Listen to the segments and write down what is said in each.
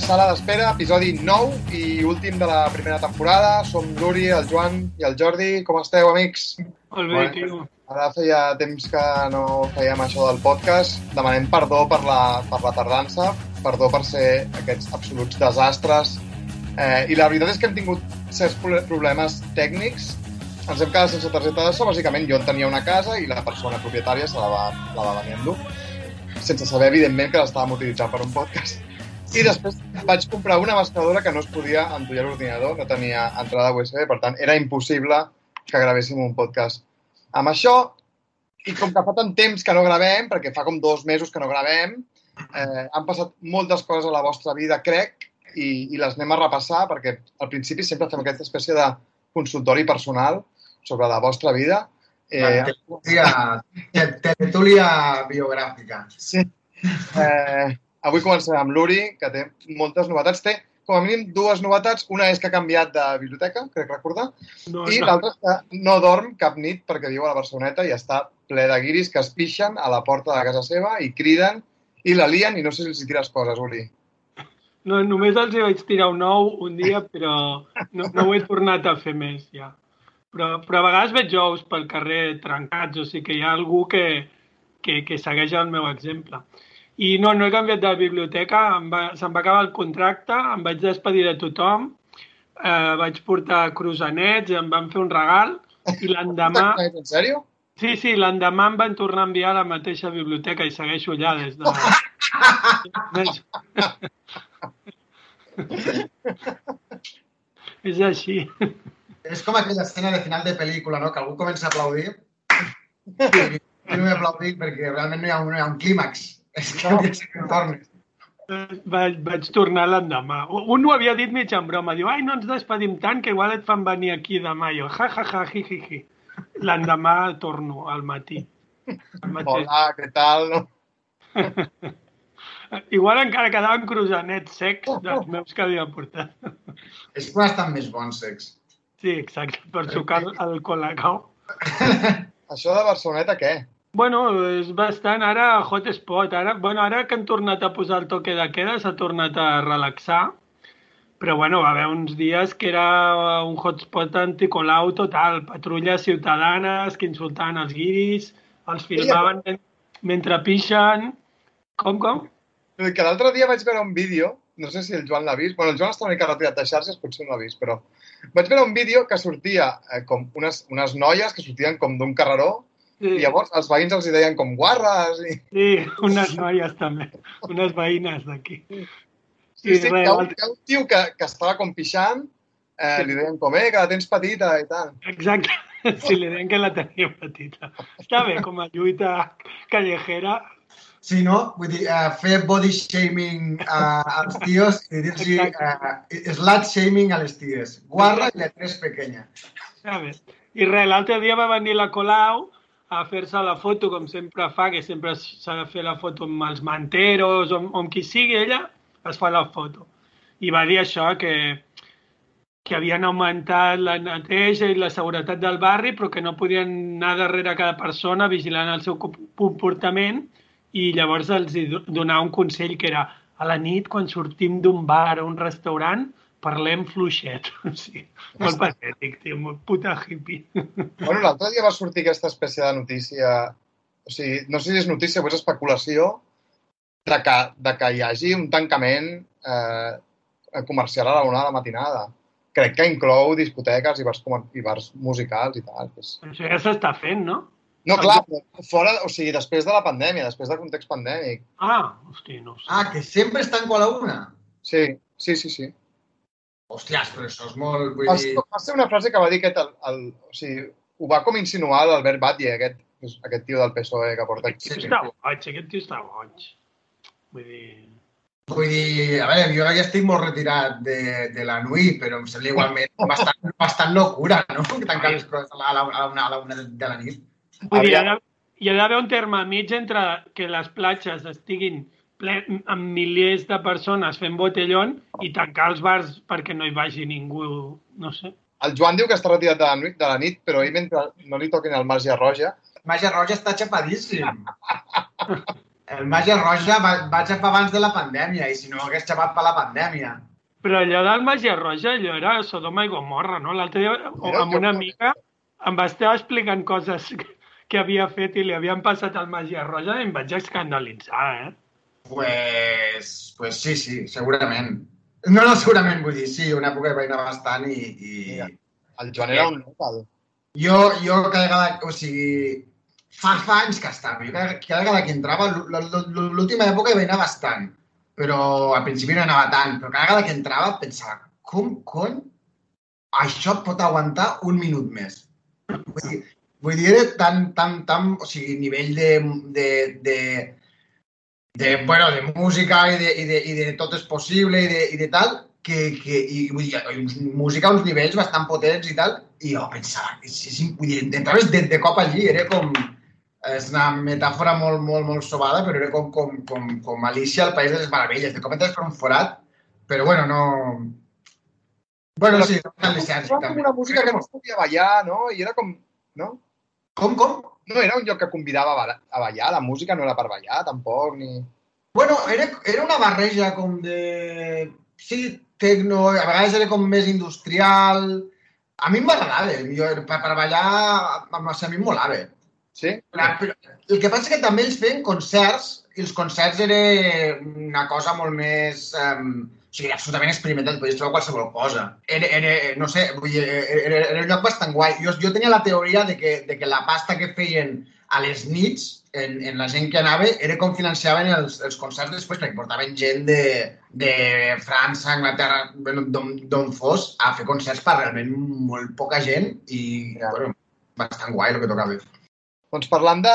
Sala d'Espera, episodi 9 i últim de la primera temporada. Som l'Uri, el Joan i el Jordi. Com esteu, amics? Molt bé, tio. Ara feia temps que no fèiem això del podcast. Demanem perdó per la, per la tardança, perdó per ser aquests absoluts desastres. Eh, I la veritat és que hem tingut certs problemes tècnics. Ens hem quedat sense targeta de so. Bàsicament, jo en tenia una casa i la persona propietària se la va, la va venir a endur sense saber, evidentment, que l'estàvem utilitzant per un podcast. I després vaig comprar una mescladora que no es podia entullar l'ordinador, no tenia entrada USB, per tant, era impossible que gravéssim un podcast. Amb això, i com que fa tant temps que no gravem, perquè fa com dos mesos que no gravem, eh, han passat moltes coses a la vostra vida, crec, i, i les anem a repassar, perquè al principi sempre fem aquesta espècie de consultori personal sobre la vostra vida, Eh, tertúlia biogràfica. Sí. Eh, avui comencem amb l'Uri, que té moltes novetats. Té com a mínim dues novetats. Una és que ha canviat de biblioteca, crec recordar, No, i no. l'altra és que no dorm cap nit perquè viu a la Barceloneta i està ple de guiris que es pixen a la porta de casa seva i criden i la lien i no sé si els hi tires coses, Uri. no, només els hi vaig tirar un nou un dia, però no, no ho he tornat a fer més, ja. Però, però a vegades veig ous pel carrer trencats, o sigui que hi ha algú que, que, que segueix el meu exemple. I no, no he canviat de biblioteca, em va, se'm va acabar el contracte, em vaig despedir de tothom, eh, vaig portar croissants, em van fer un regal, i l'endemà... En sèrio? Sí, sí, l'endemà em van tornar a enviar a la mateixa biblioteca i segueixo allà des de... És així. És com aquella escena de final de pel·lícula, no? Que algú comença a aplaudir i no he aplaudit perquè realment no hi ha un, no hi ha un clímax. És que no. que tornes. Vaig, vaig tornar l'endemà. Un ho havia dit mig en broma. Diu, ai, no ens despedim tant que igual et fan venir aquí demà. Jo, ja, ja, ja, hi, hi, hi. L'endemà torno al matí. Al mateix. Hola, què tal? Igual encara quedaven croissants secs dels meus que havia portat. És quan estan més bons, sex. Sí, exacte, per sucar el colacao. Això de Barceloneta, què? Bueno, és bastant ara hotspot. Ara, bueno, ara que han tornat a posar el toque de queda, s'ha tornat a relaxar. Però bueno, va haver uns dies que era un hotspot anticolau total. Patrulles ciutadanes que insultaven els guiris, els filmaven men- mentre pixen... Com, com? Que l'altre dia vaig veure un vídeo, no sé si el Joan l'ha vist, bueno, el Joan està una mica retirat de xarxes, potser no l'ha vist, però vaig veure un vídeo que sortia eh, com unes, unes noies que sortien com d'un carreró Sí, i llavors els veïns els hi deien com guarres i... sí unes noies també, unes veïnes d'aquí. Sí, sí, res, hi ha, un, hi ha un tio que, que estava com pixant, eh, li deien com, eh, que la tens petita i tal. Exacte, si li deien que la tenia petita. Està bé, com a lluita callejera, Si no, vull dir, uh, fer body shaming uh, als tios i dir-los uh, slut shaming a les ties. Guarra i la tres pequeña. està bé. I res, l'altre dia va venir la Colau a fer-se la foto, com sempre fa, que sempre s'ha de fer la foto amb els manteros o amb, amb qui sigui ella, es fa la foto. I va dir això, que, que havien augmentat la neteja i la seguretat del barri, però que no podien anar darrere cada persona vigilant el seu comp- comportament i llavors els hi do- donava un consell que era a la nit, quan sortim d'un bar o un restaurant, parlem fluixet. O sigui, molt patètic, tio, molt puta hippie. Bueno, l'altre dia va sortir aquesta espècie de notícia, o sigui, no sé si és notícia o és especulació, de que, de que hi hagi un tancament eh, comercial a la una de la matinada. Crec que inclou discoteques i bars, i bars musicals i tal. Que és... Això ja s'està fent, no? No, clar, però fora, o sigui, després de la pandèmia, després del context pandèmic. Ah, hosti, no ho sé. Ah, que sempre es tanco a la una? Sí, sí, sí, sí. Hòsties, però això és molt... Vull Va dir... va ser una frase que va dir aquest, el, el, o sigui, ho va com insinuar l'Albert Batlle, aquest, aquest tio del PSOE que porta Aquest tio està boig, aquest tio està boig. Vull dir... Vull dir, a veure, jo ja estic molt retirat de, de la NUI, però em sembla igualment bastant, bastant locura, no? Que tancar les coses a la, a la, a la, una, a la una de, la nit. Vull dir, hi ha d'haver un terme mig entre que les platges estiguin ple, amb milers de persones fent botellón i tancar els bars perquè no hi vagi ningú, no sé. El Joan diu que està retirat de la, nit, de la nit, però ell mentre no li toquin el marge roja, Màgia Roja està xapadíssim. El Màgia Roja va, va xapar abans de la pandèmia i si no hagués xapat per la pandèmia. Però allò del Màgia Roja, allò era Sodoma i Gomorra, no? L'altre dia, o amb una amiga, em va estar explicant coses que, que havia fet i li havien passat al Màgia Roja i em vaig escandalitzar, eh? Pues, pues sí, sí, segurament. No, no, segurament, vull dir, sí, una època que vaig anar bastant i... i... Mira. El Joan era un local. Jo, jo cada vegada, o sigui, fa, fa anys que estava, jo cada, cada vegada que entrava, l'última època hi vaig anar bastant, però al principi no anava tant, però cada vegada que entrava pensava, com cony això pot aguantar un minut més? Vull dir, vull dir era tan, tan, tan, o sigui, nivell de, de, de, de, bueno, de música i de, i de, i de tot és possible i de, i de tal, que, que i, vull dir, música a uns nivells bastant potents i tal, i jo pensava, és, és, vull dir, entraves de, de cop allí, era com, és una metàfora molt, molt, molt sobada, però era com, com, com, com Alicia al País de les Meravelles, de cop entres per un forat, però bueno, no... Bueno, sí, no cal llicència, Era com una música que no es podia ballar, no? I era com... No? Com, com? No era un lloc que convidava a balla- a ballar, la música no era per ballar, tampoc, ni... Bueno, era, era una barreja com de... Sí, tecno, a vegades era com més industrial... A mi m'agradava, jo, per, per ballar, a, a mi em molava. Sí? Clar, però el que passa és que també ells feien concerts i els concerts era una cosa molt més... Um, o sigui, absolutament experimental, podies trobar qualsevol cosa. Era, era no sé, vull dir, era, era un lloc bastant guai. Jo, jo tenia la teoria de que, de que la pasta que feien a les nits, en, en la gent que anava, era com financiaven els, els concerts després, perquè portaven gent de, de França, Anglaterra, bueno, d'on d'on fos, a fer concerts per realment molt poca gent i, Ja. bueno, bastant guai el que tocava. Doncs parlant de,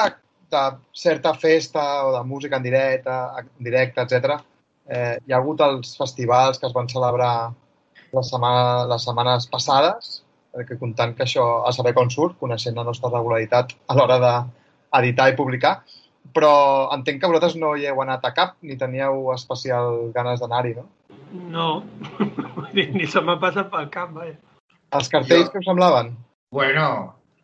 de certa festa o de música en directe, en directe etc. Eh, hi ha hagut els festivals que es van celebrar les, setmana, les setmanes passades, perquè comptant que això a saber com surt, coneixent la nostra regularitat a l'hora d'editar i publicar, però entenc que vosaltres no hi heu anat a cap ni teníeu especial ganes d'anar-hi, no? No, ni se m'ha passat pel cap, vaja. Els cartells Jo- que us semblaven? Bueno,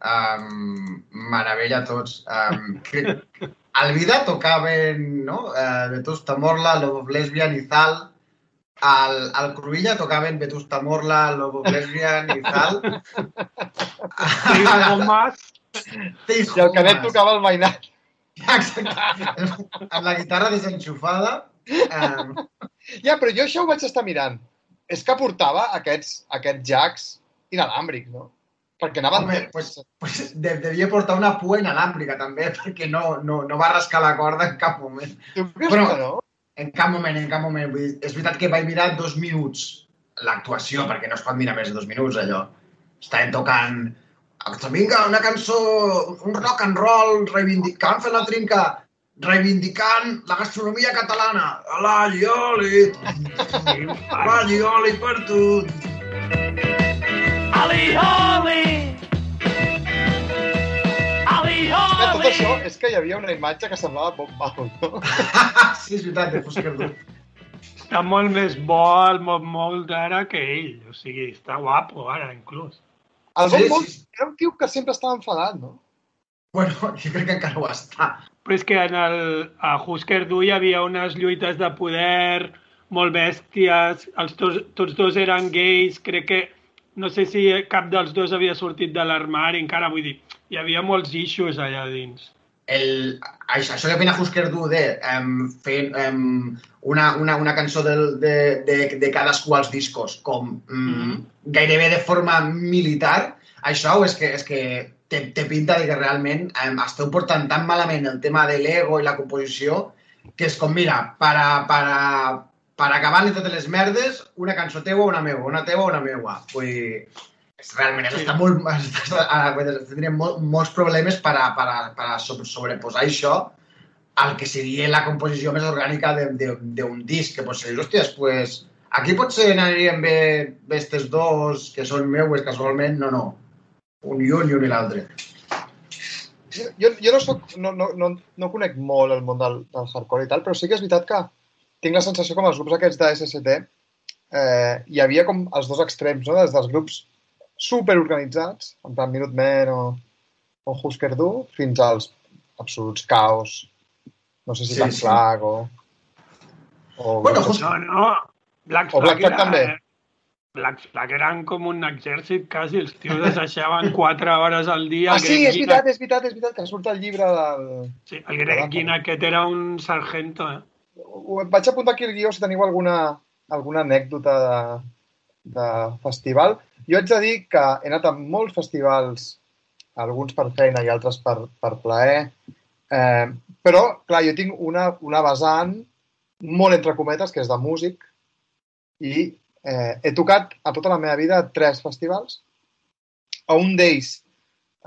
um, meravella a tots. Um, que, al Vida tocaven, no? Uh, Vetusta Morla, Lobo Lesbian i Zal. Al, al Cruïlla tocaven Vetusta Morla, Lobo Lesbian i Zal. Sí, homes, Teis I el cadet tocava el mainat. Exacte. Amb la guitarra desenxufada. Um, Ja, però jo això ho vaig estar mirant. És que portava aquests, aquests jacks inalàmbrics, no? Perquè anaven... Home, pues, pues, de, devia portar una pua inalàmbrica també, perquè no, no, no va rascar la corda en cap moment. Però- no? En cap moment, en cap moment. Vull dir, és veritat que vaig mirar dos minuts l'actuació, perquè no es pot mirar més de dos minuts, allò. Estaven tocant... Vinga, una cançó, un rock and roll, reivindicant, fent la trinca, reivindicant la gastronomia catalana. La Lioli, la Lioli per tu. Ali Holly! Ali Que tot això és que hi havia una imatge que semblava Bob Marley, no? sí, és veritat, de fos perdut. està molt més bo el Bob Mould ara que ell. O sigui, està guapo ara, inclús. El Sí, Bob Mould sí. era un tio que sempre estava enfadat, no? Bueno, jo crec que encara ho està. Però és que en el, a Husker Du hi havia unes lluites de poder molt bèsties, els tots, tots dos eren gais, crec que no sé si cap dels dos havia sortit de l'armari encara, vull dir, hi havia molts issues allà dins. el, això, això que opina Husker Du de um, fer um, una, una, una cançó del, de, de, de cadascú als discos com um, Mhm. gairebé de forma militar, això és que, és que té, té pinta de que realment um, esteu portant tan malament el tema de l'ego i la composició que és com, mira, para, para, per acabar-li totes les merdes, una cançó teua, una meua, una teua, una meua. Vull dir, realment Sí. està molt, està, tindrem molt, molts problemes per a, per a, per a sobre- sobreposar això al que seria la composició més orgànica de- de- d'un disc, que potser dius, hòsties, pues, aquí potser anirien bé, bé estes dos, que són meues casualment, no, no. Un i un i un i l'altre. Jo, jo no, soc, no, no, no, no conec molt el món del, del hardcore i tal, però sí que és veritat que tinc la sensació com els grups aquests de SST eh, hi havia com els dos extrems, no? Des dels grups superorganitzats, en plan Minutemen o, o Husker Du, fins als absoluts caos No sé si Sí, Black sí. Flag o... o Bueno, just- No, no. Black O Black Flag, Flag també. era, Black Flag eren com un exèrcit, quasi. Els tios es deixaven 4 hores al dia. Ah, sí, és veritat, és veritat, és veritat, que surt el llibre del... Sí, el Greg Ginn aquest era un sargento, eh? Vaig apuntar aquí el guió si teniu alguna, alguna anècdota de, de festival. Jo haig de dir que he anat a molts festivals, alguns per feina i altres per, per plaer, eh, però, clar, jo tinc una, una vessant molt entre cometes, que és de músic, i eh, he tocat a tota la meva vida tres festivals. A un d'ells,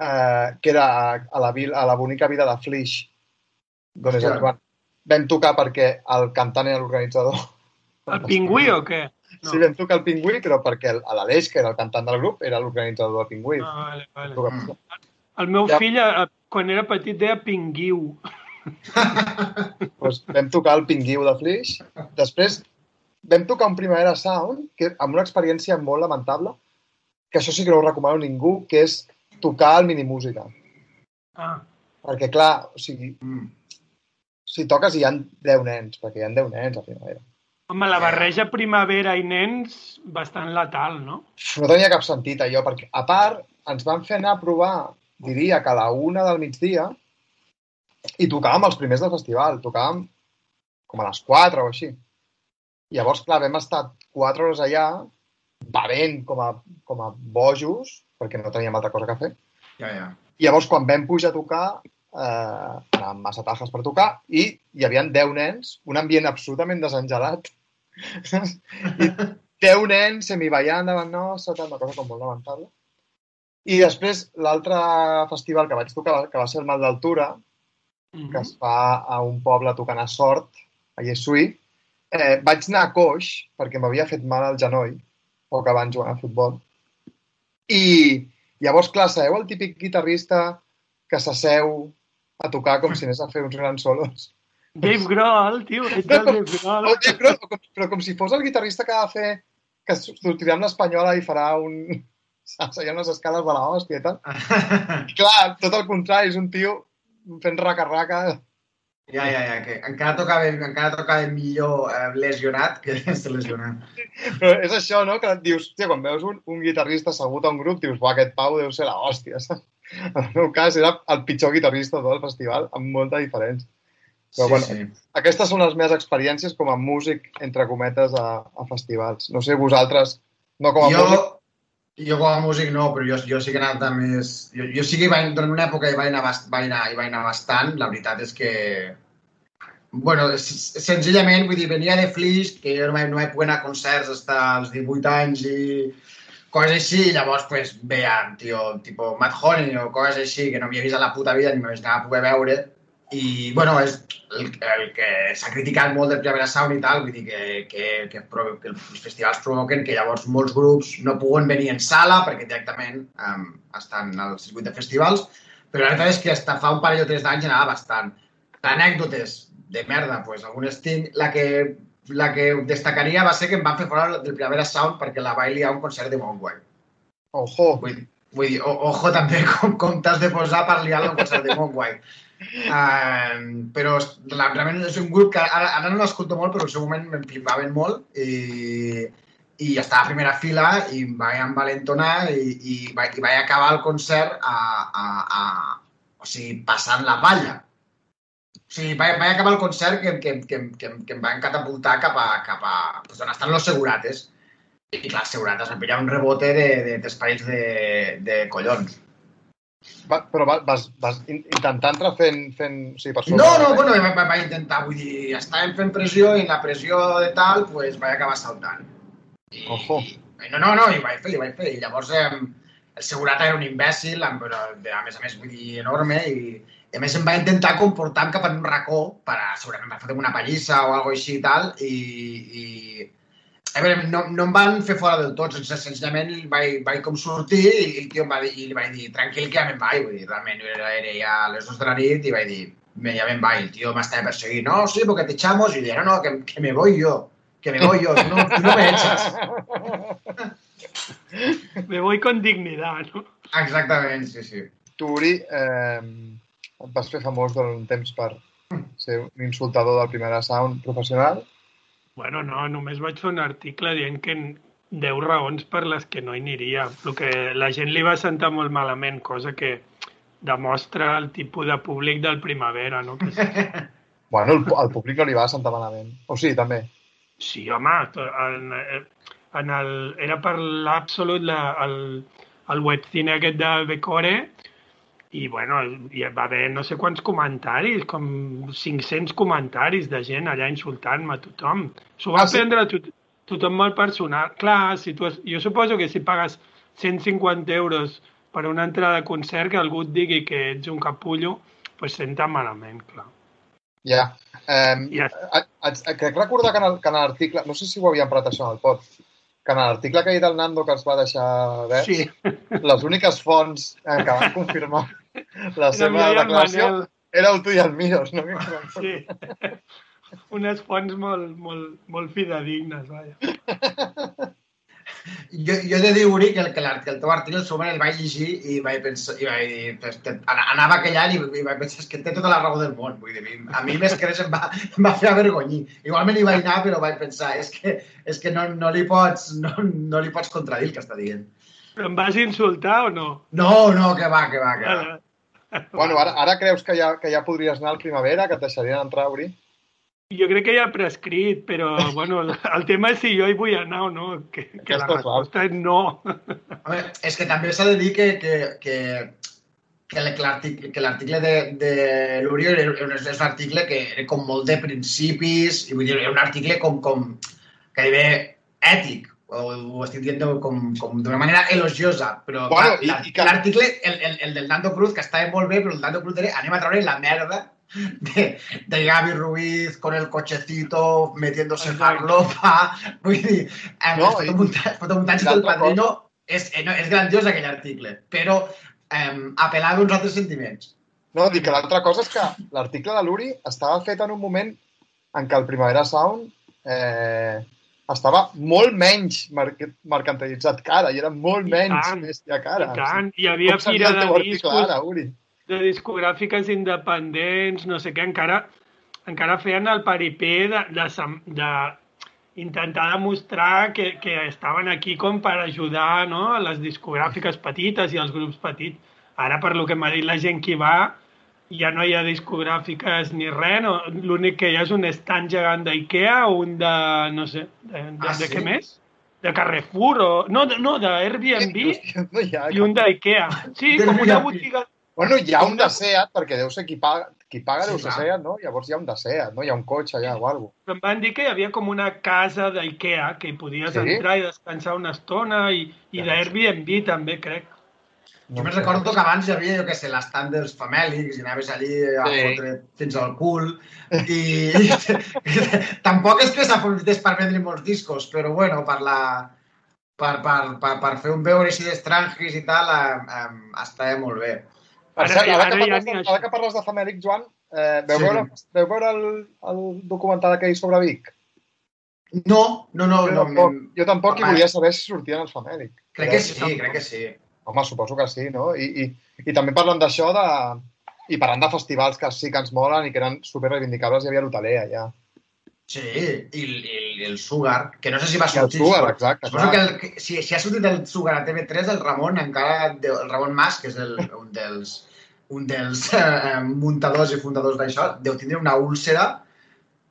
eh, que era a, a, la, vil- a la bonica vida de Flix, d'on és el. Joan, vam tocar perquè el cantant era l'organitzador. El pingüí o què? No. Sí, vam tocar el Pingüí, però perquè l'Aleix, que era el cantant del grup, era l'organitzador del Pingüí. Ah, vale, vale. Tocar- El meu Ja. fill, eh, quan era petit, deia pinguiu. Doncs vam tocar el Pinguiu de Flix. Després vam tocar un Primavera Sound, que amb una experiència molt lamentable, que això sí que no ho recomano a ningú, que és tocar el minimúsica. Ah, Perquè, clar, o sigui, Mm. Si toques hi ha 10 nens, perquè hi ha 10 nens a Primavera. home, la barreja primavera i nens, bastant letal, no? No tenia cap sentit allò, perquè a part ens van fer anar a provar, diria que a la una del migdia, i tocàvem els primers del festival, tocàvem com a les 4 o així. Llavors, clar, vam estar 4 hores allà, bevent com a, com a bojos, perquè no teníem altra cosa que fer. Ja, ja. I llavors, quan vam pujar a tocar, eh, anàvem massa tajes per tocar, i hi havia 10 nens, un ambient absolutament desengelat. I 10 nens semiballant davant nostre, tal, una cosa com molt lamentable. I després, l'altre festival que vaig tocar, que va ser el Mal d'Altura, Mhm. que es fa a un poble tocant a Sort, a Llesuí, eh, vaig anar a coix perquè m'havia fet mal al genoll, poc abans jugant a futbol. I llavors, clar, sabeu el típic guitarrista que s'asseu a tocar com si anés a fer uns grans solos? Dave Grohl, tio, ets el Dave Grohl. O, eh, però, com, però com si fos el guitarrista que ha de fer que sortirà amb l'espanyola i farà un... Seria unes escales de l'hòstia i tal. I clar, tot el contrari, és un tio fent raca-raca. Ja, ja, ja, que encara tocava, encara tocava millor eh, lesionat que sense lesionat. Però és això, no? Que dius, hòstia, quan veus un, un guitarrista assegut a un grup, dius, buah, aquest Pau deu ser la hòstia, saps? En el meu cas era el pitjor guitarrista de tot el festival, amb molta diferència. Però, sí, bueno, sí. Aquestes són les meves experiències com a músic, entre cometes, a, a festivals. No sé, vosaltres, no com a Jo, músic, jo com a músic no, però jo, jo sí que he anat a més... Jo, jo sí que hi vaig, durant una època hi vaig anar, bast, vaig anar, hi vaig anar bastant. La veritat és que... Bueno, senzillament, vull dir, venia de Flix, que jo no vaig, no vaig poder anar a concerts fins als 18 anys i coses així, i llavors pues, veia, tio, tipo Matt Honey o coses així que no havia vist a la puta vida ni m'hagués anat a poder veure. I, bueno, és el, el que s'ha criticat molt del Primavera Sound i tal, vull dir que, que, que, que els festivals provoquen que llavors molts grups no puguen venir en sala perquè directament um, estan al circuit de festivals, però la veritat és que hasta fa un parell o tres d'anys anava bastant. Anècdotes de merda, pues, algunes tinc. La que, la que destacaria va ser que em van fer fora del Primavera Sound perquè la liar a un concert de Montguai. ojo, Vull, vull dir, o, ojo també com, com t'has de posar per liar-la a un concert de Montguai. Uh, però la, realment és un grup que ara, ara no l'escolto molt, però en el seu moment me'n flipaven molt i, i estava a primera fila i em vaig envalentonar i, i, vaig, i vaig acabar el concert a, a, a, o sigui, passant la palla. O sigui, vaig, vaig acabar el concert que, que, que, que, que em van catapultar cap a, cap a pues, on estan los segurates. I clar, els segurates em pillar un rebote de, de, d'esperits de, de collons. va, però va- vas, vas in- intentar entrar fent, fent o sigui, per sobre. No, no, bueno, vaig, vaig intentar, vull dir, estàvem fent pressió i la pressió de tal, pues, vaig acabar saltant. I, Ojo. I, no, no, no, i vaig fer, i vaig fer. I llavors eh, el segurata era un imbècil, amb, però, de- a més a més, vull dir, enorme, i, i a més em va intentar comportar cap en un racó per a, segurament va fer una pallissa o alguna així i tal, i, i a veure, no, no em van fer fora del tot, sense, senzillament vaig, vaig com sortir i, el tio em va dir, i li vaig dir, tranquil que ja me'n vaig, vull dir, realment era, era ja a les 2 de la nit i vaig dir, me, ja me'n vaig, el tio m'estava perseguint, no, sí, porque te echamos, i deia, no, no, que, que me voy yo, que me voy yo, tú no, tú no me echas. Me voy con dignidad, no? Exactament, sí, sí. Tu, Uri, eh, et vas fer famós durant un temps per, ser un insultador del primer sound professional. Bueno, no, només vaig fer un article dient que 10 raons per les que no hi aniria. El que la gent li va sentar molt malament, cosa que demostra el tipus de públic del primavera, no? Que és- Bueno, el, el públic no li va sentar malament. O sí, també. Sí, home, en, en el, era per l'Absolut, la- el, el webcine aquest de Becore, i bueno, hi va haver no sé quants comentaris, com 500 comentaris de gent allà insultant-me a tothom. S'ho va Ah, sí? prendre tot, tothom molt personal. Clar, si tu, has- jo suposo que si pagues 150 euros per una entrada de concert, que algú et digui que ets un capullo, pues senta malament, clar. Ja. Eh, Ja. a- a- crec recordar que en el- que en l'article, no sé si ho havíem parlat això en el pod, que en l'article que ha dit el Nando que els va deixar ver, Sí, les úniques fonts eh, que van confirmar la era seva el declaració Manel. éreu tu i el Miros, no? Sí. Unes fonts molt, molt, molt fidedignes, vaja. Jo, jo he de dir, Uri, que el, que, que el teu article sobre el vaig llegir i vaig pensar, i vaig dir, pues, te- ana- anava callant i, i vaig pensar "És que té tota la raó del món. Vull dir, a mi més que res em va, em va fer avergonyir. Igualment hi vaig anar, però vaig pensar, és que, és que no, no, li pots, no, no li pots contradir el que està dient. Però em vas insultar o no? No, no, que va, que va, que va. Bueno, ara, ara creus que ja, que ja podries anar al primavera, que et deixarien entrar, Uri? Jo crec que ja ha prescrit, però bueno, el, el tema és si jo hi vull anar o no, que, que la Aquesta resposta és no. Home, és que també s'ha de dir que, que, que, que l'article que l'article de, de l'Uri és, és un article que era com molt de principis, i vull dir, era un article com, com gairebé ètic, ho estic dient com, com d'una manera elogiosa, però Bueno, la- i que- l'article, el, el, el del Nando Cruz, que estava molt bé, però el Nando Cruz era anem a treure la merda de, de Gaby Ruiz con el cochecito metiéndose Exacto. farlopa, vull dir, eh, No, no, i- fotomuntatge, fotomuntatge del padrino és, eh, no, és grandiós aquell article, però eh, apel·lava a uns altres sentiments. No, dic que l'altra cosa és que l'article de l'Uri estava fet en un moment en què el Primavera Sound eh, estava molt menys merc- mercantilitzat que ara, i era molt I menys tant, bèstia que ara. I tant, hi havia Com fira de discos, ara, Uri? de discogràfiques independents, no sé què, encara, encara feien el paripé de, de, sem- de intentar demostrar que, que estaven aquí com per ajudar no? a les discogràfiques petites i als grups petits. Ara, per lo que m'ha dit la gent que va, ja no hi ha discogràfiques ni res, no? l'únic que hi ha és un stand gegant d'IKEA o un de, no sé, de, de, Ah, de sí? què més? De Carrefour o... No, de, no, d'Airbnb No hi ha i un d'IKEA. Sí, com una botiga... Bueno, hi ha un de SEAT, perquè deu ser qui paga, qui paga Sí, deu ser. SEAT, no? Llavors hi ha un de SEAT, no? Hi ha un cotxe allà o alguna Però em van dir que hi havia com una casa d'IKEA que hi podies Sí? entrar i descansar una estona i, i Ja. d'Airbnb també, crec. Jo me'n recordo que abans hi havia, jo què sé, l'estand dels famèlics i anaves allí a Sí. fotre fins al cul i, tampoc és que s'aprofités per vendre molts discos, però bueno, per la per, per, per, per fer un veure així d'estrangis i tal, eh, eh, estava molt bé. Per cert, ara, ara que parles, de, ara que parles de Famèlic, Joan, eh, veu, Sí. veure, veu veure el, el documental aquell sobre Vic? No, no, no, Jo no, tampoc, jo tampoc i volia saber si sortien els Famèlic. crec que sí, crec que sí. Home, suposo que sí, no? I, i, i també parlant d'això, de... i parlant de festivals que sí que ens molen i que eren super reivindicables, hi havia l'hoteler allà. Sí, i, el- i, i el Sugar, que no sé si va I el sortir. Sugar, suposo- exacte. Suposo clar. que, el, si, si ha sortit el Sugar a TV3, el Ramon encara, el Ramon Mas, que és el, un dels, un dels eh, muntadors i fundadors d'això, deu tindre una úlcera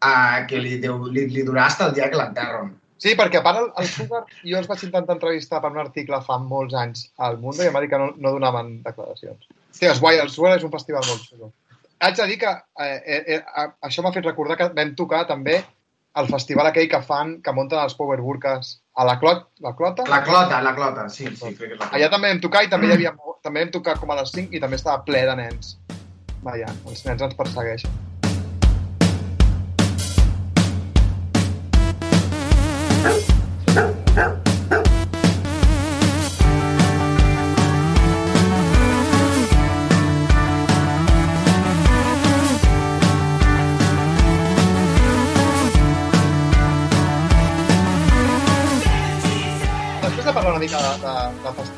eh, que li, deu, li, li durarà fins el dia que l'enterren. Sí, perquè a part el, el Sugar, jo els vaig intentar entrevistar per un article fa molts anys al Mundo i em va dir que no, no donaven declaracions. Sí, és guai, el Sugar és un festival molt xulo. Haig de dir que eh, eh, eh, això m'ha fet recordar que vam tocar també el festival aquell que fan, que munten els Power Burkas a la, clot, la Clota. La clota, la clota, sí, sí, crec que és la Allà també vam tocar i també hi havia, també vam tocar com a les 5 i també estava ple de nens. Vaja, els nens ens persegueixen.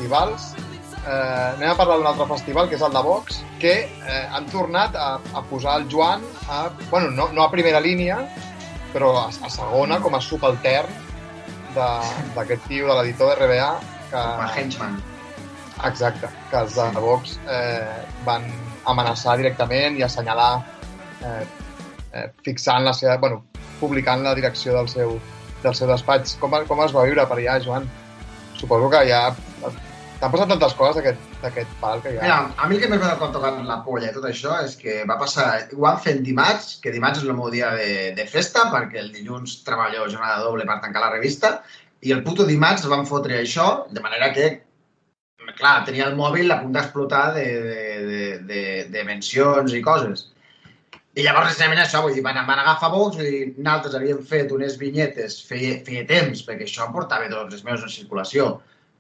Festivals, eh, anem a parlar d'un altre festival, que és el de Vox, que eh, han tornat a, a posar el Joan a, bueno, no, no a primera línia, però a, a segona, com a subaltern d'aquest tio, de l'editor de RBA, que, Com a henchman. exacte, que els de Vox eh, van amenaçar directament i assenyalar eh, eh, fixant la seva, bueno, publicant la direcció del seu, del seu despatx. Com, com es va viure per allà, Joan? Suposo que ja t'han passat tantes coses d'aquest pal que ja... Mira, a mi el que més m'ha tocat la polla i tot això és que va passar... Ho van fer dimarts, que dimarts és el meu dia de, de festa, perquè el dilluns treballo jornada doble per tancar la revista, i el puto dimarts van fotre això, de manera que, clar, tenia el mòbil a punt d'explotar de, de, de, de, de mencions i coses. I llavors, precisament això, vull dir, van, van agafar Vox, vull dir, nosaltres havíem fet unes vinyetes, feia, feia temps, perquè això portava tots els mesos en circulació,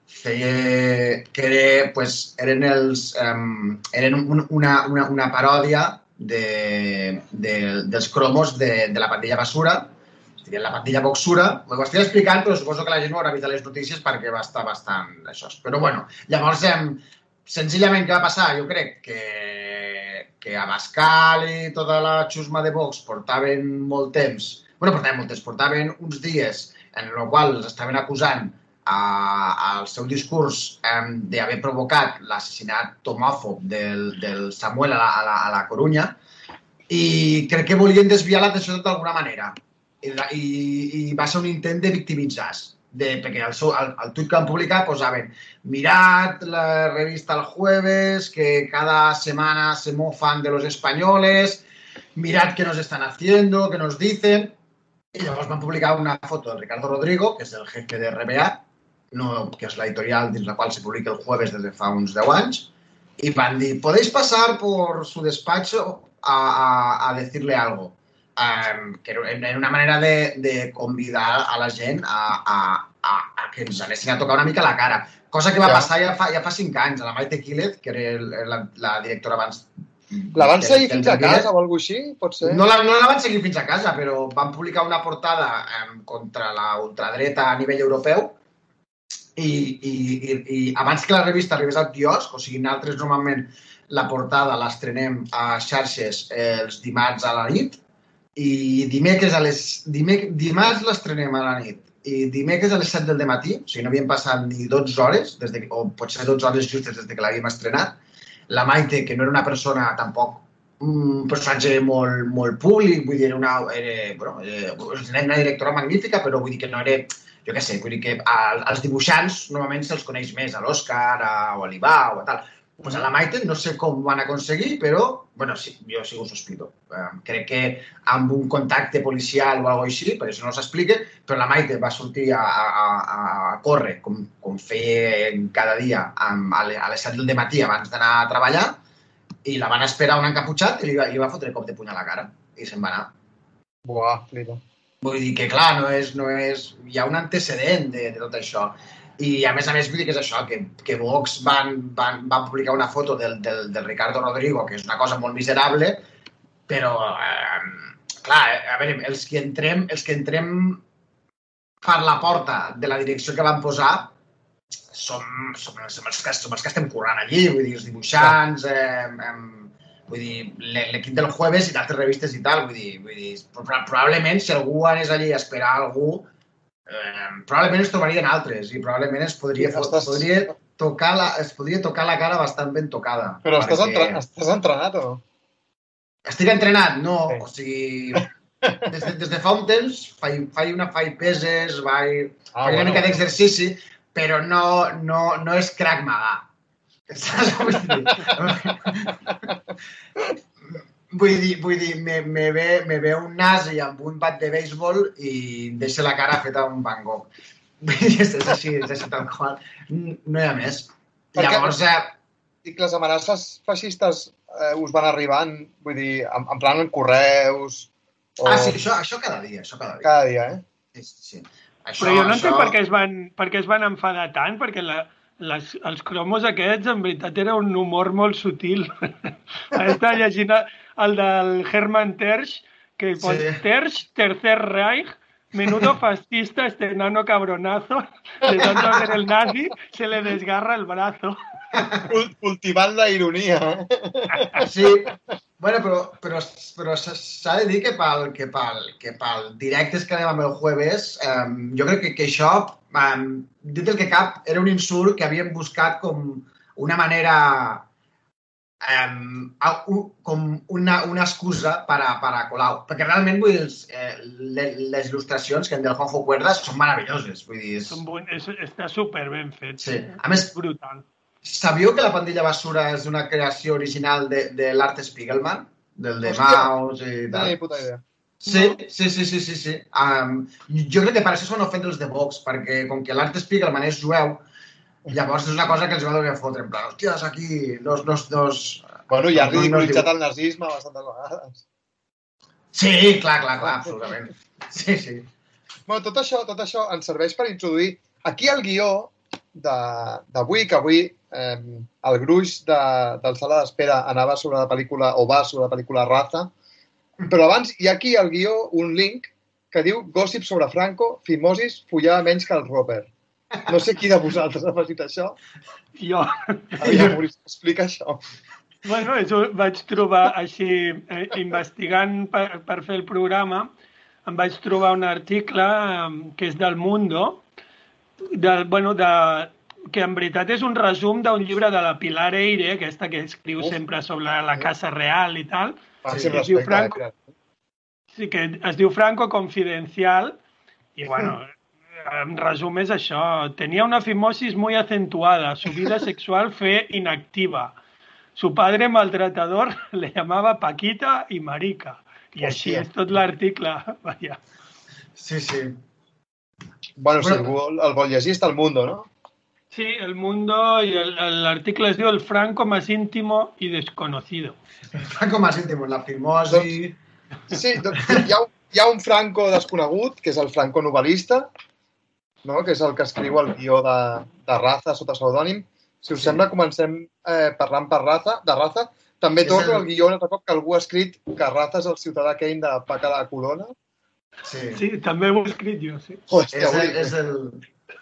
feia que era, pues, eren, els, um, eren un, una, una, una paròdia de, de, dels cromos de, de la pandilla basura, estic la pandilla boxura, ho estic explicant, però suposo que la gent no haurà vist a les notícies perquè va estar bastant això. Però bueno, llavors, em, senzillament, què va passar? Jo crec que, que Abascal i tota la xusma de Vox portaven molt temps, bueno, portaven molt temps, portaven uns dies en el qual els estaven acusant al seu discurs eh, d'haver provocat l'assassinat tomòfob del, del Samuel a la, a, la, a la Corunya i crec que volien desviar l'atenció d'alguna manera I, i, i va ser un intent de victimitzar-se de, perquè seu, al, al tuit que van publicar posaven mirad la revista El Jueves, que cada semana se mofan de los españoles, mirad qué nos están haciendo, qué nos dicen. Y llavors van publicar una foto de Ricardo Rodrigo, que és el jefe de RBA, no, que és l'editorial dins la qual se publica el jueves des de fa uns 10 anys, i van dir, podéis pasar por su despacho a, a, a decirle algo. Um, que era una manera de, de convidar a la gent a, a, a, a que ens anessin a tocar una mica la cara. Cosa que va Ja. passar ja fa, ja fa 5 anys. A la Maite Quílez, que era el, la, la directora abans... La van seguir fins a casa o alguna així? Pot ser? no la, no la van seguir fins a casa, però van publicar una portada eh, contra la ultradreta a nivell europeu i, i, i, i abans que la revista arribés al quiosc, o sigui, nosaltres normalment la portada l'estrenem a xarxes eh, els dimarts a la nit i dimecres a les... Dimec, dimarts l'estrenem a la nit i dimecres a les 7 del matí, o sigui, no havien passat ni 12 hores, des de, o potser 12 hores justes des de que l'havíem estrenat, la Maite, que no era una persona tampoc un personatge molt, molt públic, vull dir, una, era, bueno, era una directora magnífica, però vull dir que no era, jo què sé, vull dir que als dibuixants normalment se'ls coneix més, a l'Òscar, o a l'Ibà, o a tal. Pues a la Maite no sé com ho van aconseguir, però, bueno, sí, jo sí que ho sospito. Eh, crec que amb un contacte policial o alguna així, per això no s'explica, però la Maite va sortir a, a, a, a córrer, com, com feia cada dia, amb, a le- a les 7 del matí abans d'anar a treballar, i la van esperar un encaputxat i li va, li va fotre cop de puny a la cara i se'n va anar. Buah, flipa. Vull dir que, clar, no és, no és... hi ha un antecedent de, de tot això. I, a més a més, vull dir que és això, que, que Vox van, van, van publicar una foto del, del, del Ricardo Rodrigo, que és una cosa molt miserable, però, eh, clar, a veure, els que entrem, els que entrem per la porta de la direcció que van posar som, som, som, els, que, som els que estem currant allí, vull dir, els dibuixants, eh, eh, vull dir, l'e- l'equip del jueves i d'altres revistes i tal, vull dir, vull dir pro- probablement si algú anés allí a esperar algú, eh, probablement es trobarien altres i probablement es podria, Sí, estàs- podria tocar la, es podria tocar la cara bastant ben tocada. Però estàs, perquè- entre... estàs entrenat o no? estic entrenat, no, Sí. o sigui, des de, des de fa un temps faig, faig una faig peses, vaig, Ah, faig una mica d'exercici, però no, no, no és crack maga. Vull dir? Vull dir, vull dir me, me, ve, me ve un nazi amb un bat de béisbol i em deixa la cara feta un Van Gogh. Vull dir, és, així, és així tal qual. No hi ha més. Perquè- Llavors, eh, I que les amenaces feixistes eh, us van arribant, vull dir, en, en plan en correus... O... ah, sí, això, això cada dia, això cada dia. Cada dia, eh? Sí, sí. Això, Però jo no entenc això... per què es van, per què es van enfadar tant, perquè la, les, els cromos aquests, en veritat, era un humor molt sutil. Està llegint el del Hermann Tersch, que Sí. sí. Tersch, Tercer Reich, menudo fascista, este enano cabronazo, de tanto ver el nazi, se le desgarra el brazo. Cul- Cultivant la ironia. eh? Sí, bueno, però, però, però s'ha- de dir que pel, que, pel, que pel directes que anem amb el jueves, um, jo crec que, que això, um, dit el que cap, era un insult que havien buscat com una manera, um, com una, una excusa per a, per a Colau. Perquè realment, vull dir, els, eh, le- les il·lustracions que en del Juanjo Cuerdas són meravelloses. Vull dir, és... Són bon, és, està super ben fet. Sí. A més, És brutal. Sabíeu que la pandilla basura és una creació original de, de l'Art Spiegelman? Del de Hòstia. Maus i No tal. tenia puta idea. Sí, sí, sí, sí, sí. sí. Um, jo crec que per això s'han ofet els de Vox, perquè com que l'Art Spiegelman és jueu, llavors és una cosa que els va donar fotre, en plan, hòsties, aquí, dos, dos, dos... Bueno, ja ha No, no, no ridiculitzat el nazisme bastantes vegades. Sí, clar, clar, clar, absolutament. Sí, sí. Bueno, tot això, tot això ens serveix per introduir aquí el guió d'avui, que avui eh, el gruix de, del sala d'espera anava sobre la pel·lícula, o va sobre la pel·lícula Raza, però abans hi ha aquí al guió un link que diu Gossip sobre Franco, Fimosis, follava menys que el Roper. No sé qui de vosaltres ha fet això. Jo, Aviam, Maurici, explica això. bueno, això vaig trobar així, eh, investigant per, per fer el programa, em vaig trobar un article eh, que és del Mundo, del, bueno, de, que en veritat és un resum d'un llibre de la Pilar Eire, aquesta que escriu Uf. sempre sobre la Casa Real i tal, Màxim Sí, es diu. Franco. eh, Sí, que es diu Franco Confidencial y bueno, en resumen es això. Tenía una fimosis muy acentuada, su vida sexual fue inactiva. Su padre maltratador le llamaba Paquita y Marica. I així és tot l'article. Vaja. Sí, sí. Bueno, si algú el, el vol llegir, està al Mundo, no? Sí, el mundo y el, el artículo es diu El Franco más íntimo y desconocido. Franco más íntimo, la fimosi... Sí, doncs, hi, ha, un- hi ha un Franco desconegut, que és el Franco novel·lista, no? que és el que escriu el guió de, de Raza sota pseudònim. Si us Sí. sembla, comencem eh, parlant per Raza, de Raza. També torno el- al guió un altre cop que algú ha escrit que Raza és el ciutadà Kane de Paca de la Corona. Sí. Sí, també ho he escrit jo, sí. Hòstia, És el, és el...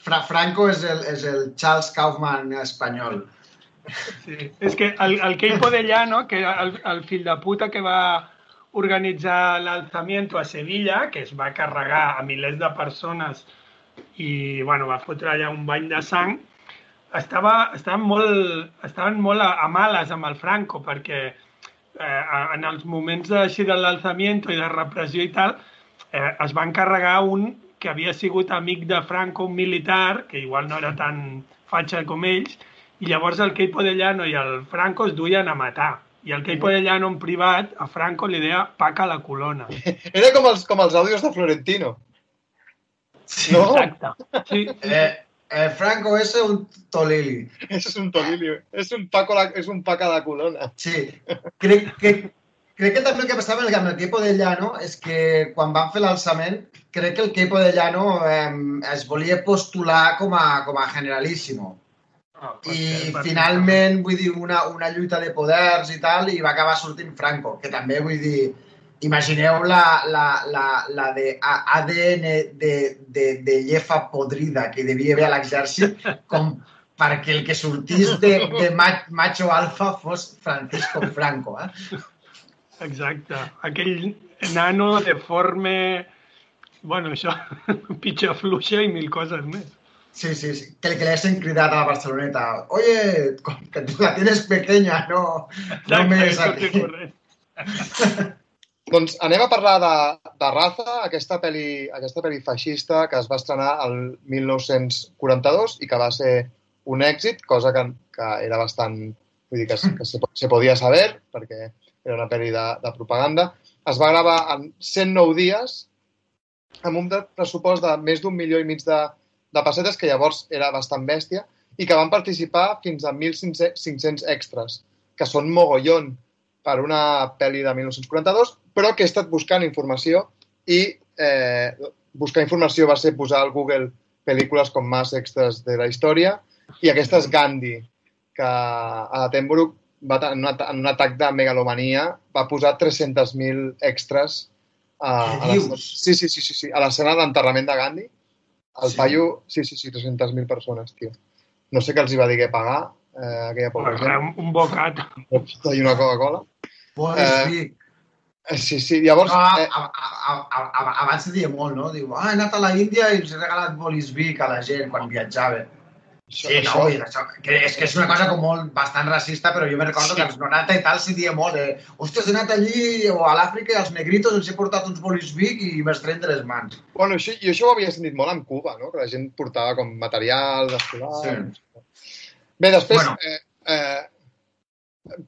Fra Franco és el, és el Charles Kaufman espanyol. Sí. És que el, el Keipo de Llano, que era el, el fill de puta que va organitzar l'alzamiento a Sevilla, que es va carregar a milers de persones i bueno, va fotre allà un bany de sang, estava, estaven, molt, estaven molt a, a males amb el Franco, perquè eh, en els moments així de l'alzamiento i de repressió i tal, eh, es van carregar un que havia sigut amic de Franco, un militar, que igual no era tan fatxa com ells, i llavors el Keipo de Llano i el Franco es duien a matar. I el Keipo de Llano en privat a Franco li deia paca la colona. Era com els, com els àudios de Florentino. Sí. No? Exacte. Sí, Eh, eh, Franco és un tolili. És un tolilio. És un, Paco, la- és un Paca de Colona. Sí. Crec que, crec que també el que passava amb el- Quepo de Llano és que quan van fer l'alçament, crec que el Quepo de Llano eh, es volia postular com a, com a generalíssimo. Oh, I finalment, vull dir, una, una lluita de poders i tal, i va acabar sortint Franco, que també, vull dir, imagineu la, la, la, la de ADN de, de, de llefa podrida que devia haver a l'exèrcit, com perquè el que sortís de, de ma- macho alfa fos Francisco Franco. Eh? Exacte. Aquell nano deforme... Bueno, això, pitxa fluixa i mil coses més. Sí, sí, sí. Que, que le hacen cridar a la Barceloneta. Oye, que tú la tienes pequeña, no, no Exacte, me això que aquí. corre. Doncs anem a parlar de, de Raza, aquesta pel·li, aquesta pel·li feixista que es va estrenar el 1942 i que va ser un èxit, cosa que, que era bastant... Vull dir que, que se, se podia saber, perquè era una pel·li de, de propaganda. Es va gravar en 109 dies amb un pressupost de més d'un milió i mig de, de pessetes, que llavors era bastant bèstia, i que van participar fins a 1.500 extras, que són mogollon per una pel·li de 1942, però que he estat buscant informació i eh, buscar informació va ser posar al Google pel·lícules com més extras de la història i aquesta és Gandhi, que a Attenborough va, en, un, en un atac de megalomania va posar 300.000 extras a, a dius? sí, sí, sí, sí, sí, a l'escena d'enterrament de Gandhi. El Sí. paio, sí, sí, sí, 300.000 persones, tio. No sé què els hi va dir que pagar, eh, aquella pobra gent. Un, bocat. I una Coca-Cola. Pues Eh, sí. Eh, Sí, sí, llavors... No, Eh, a, a, a, a, abans se deia molt, no? Diu, ah, he anat a la Índia i els he regalat bolis Vic a la gent quan viatjava. Això, Sí, no, això, que és que és una cosa com molt bastant racista, però jo me recordo Sí. que als 90 i tal s'hi dia molt, eh? Hòsties, he anat allí o a l'Àfrica i als negritos els he portat uns bolis Vic i me'ls tren de les mans. Bueno, això, jo això ho havia sentit molt amb Cuba, no? que la gent portava com material escolar. Sí. Bé, després Bueno. eh, eh,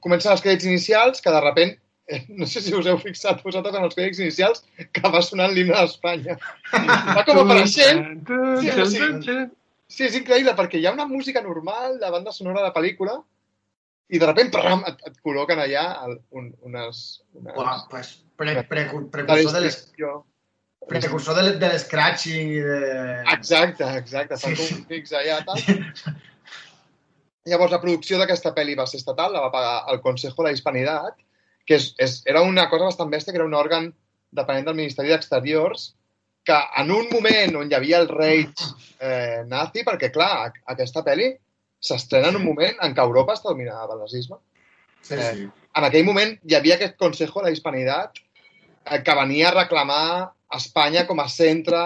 comencen els crèdits inicials, que de repent, eh, no sé si us heu fixat vosaltres en els crèdits inicials, que va sonant l'himne d'Espanya. Va com apareixent. Sí, sí. Sí, és increïble, perquè hi ha una música normal, la banda sonora de la pel·lícula, i de repent pram, et, et col·loquen allà el, un, unes... unes Bueno, pues, pre, pre, precursor de les, precursor de, de l'escratching i de... Exacte, exacte. Fan Sí. com un fix allà, tal. Llavors, la producció d'aquesta pel·li va ser estatal, la va pagar el Consejo de la Hispanidad, que és, és, era una cosa bastant bèstia, que era un òrgan dependent del Ministeri d'Exteriors, que en un moment on hi havia el reig eh, nazi, perquè, clar, aquesta pel·li s'estrena en un moment en què Europa està dominada pel nazisme. Sí, sí. En aquell moment hi havia aquest Consejo de la Hispanidad eh, que venia a reclamar Espanya com a centre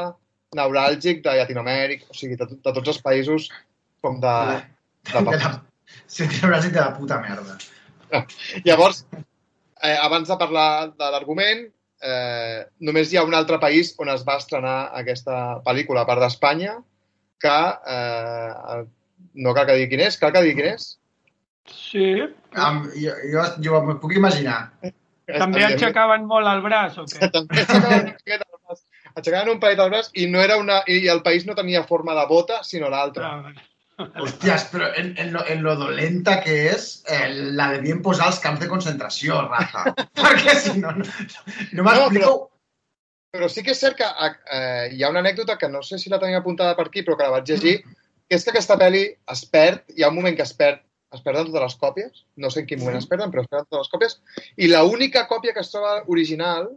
neuràlgic de Llatinoamèrica, o sigui, de, de tots els països com de... de De la, de Brasil de la puta merda. Llavors, eh, abans de parlar de l'argument, eh, només hi ha un altre país on es va estrenar aquesta pel·lícula, a part d'Espanya, que eh, no cal que digui quin és, cal que digui quin és. Sí. Am, jo, jo, jo m'ho puc imaginar. També aixecaven molt el braç, o què? També aixecaven un al braç. Aixecaven un paquet al braç i, no era una, i el país no tenia forma de bota, sinó l'altra. Ah, Hòsties, però en, en, lo, en lo dolenta que és, eh, la devien posar als camps de concentració, Rafa. Perquè si no, no, no m'explico... Però sí que és cert que eh, hi ha una anècdota que no sé si la tenia apuntada per aquí, però que la vaig llegir, que és que aquesta pel·li es perd, hi ha un moment que es perd, es perden totes les còpies, no sé en quin moment es perden, però es perden totes les còpies, i l'única còpia que es troba original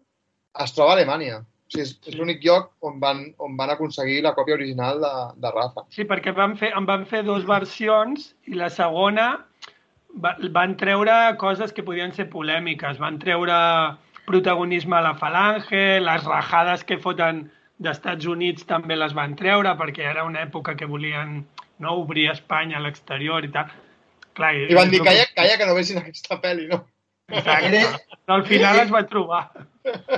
es troba a Alemanya. O sigui, és, és l'únic lloc on van, on van aconseguir la còpia original de, de Rafa. Sí, perquè van fer, en van fer dues versions i la segona va, van treure coses que podien ser polèmiques. Van treure protagonisme a la falange, les rajades que foten d'Estats Units també les van treure perquè era una època que volien no obrir Espanya a l'exterior i tal. Clar, I van dir, calla, calla, que no vegin aquesta pel·li, no? Exacte. Però al final es va trobar.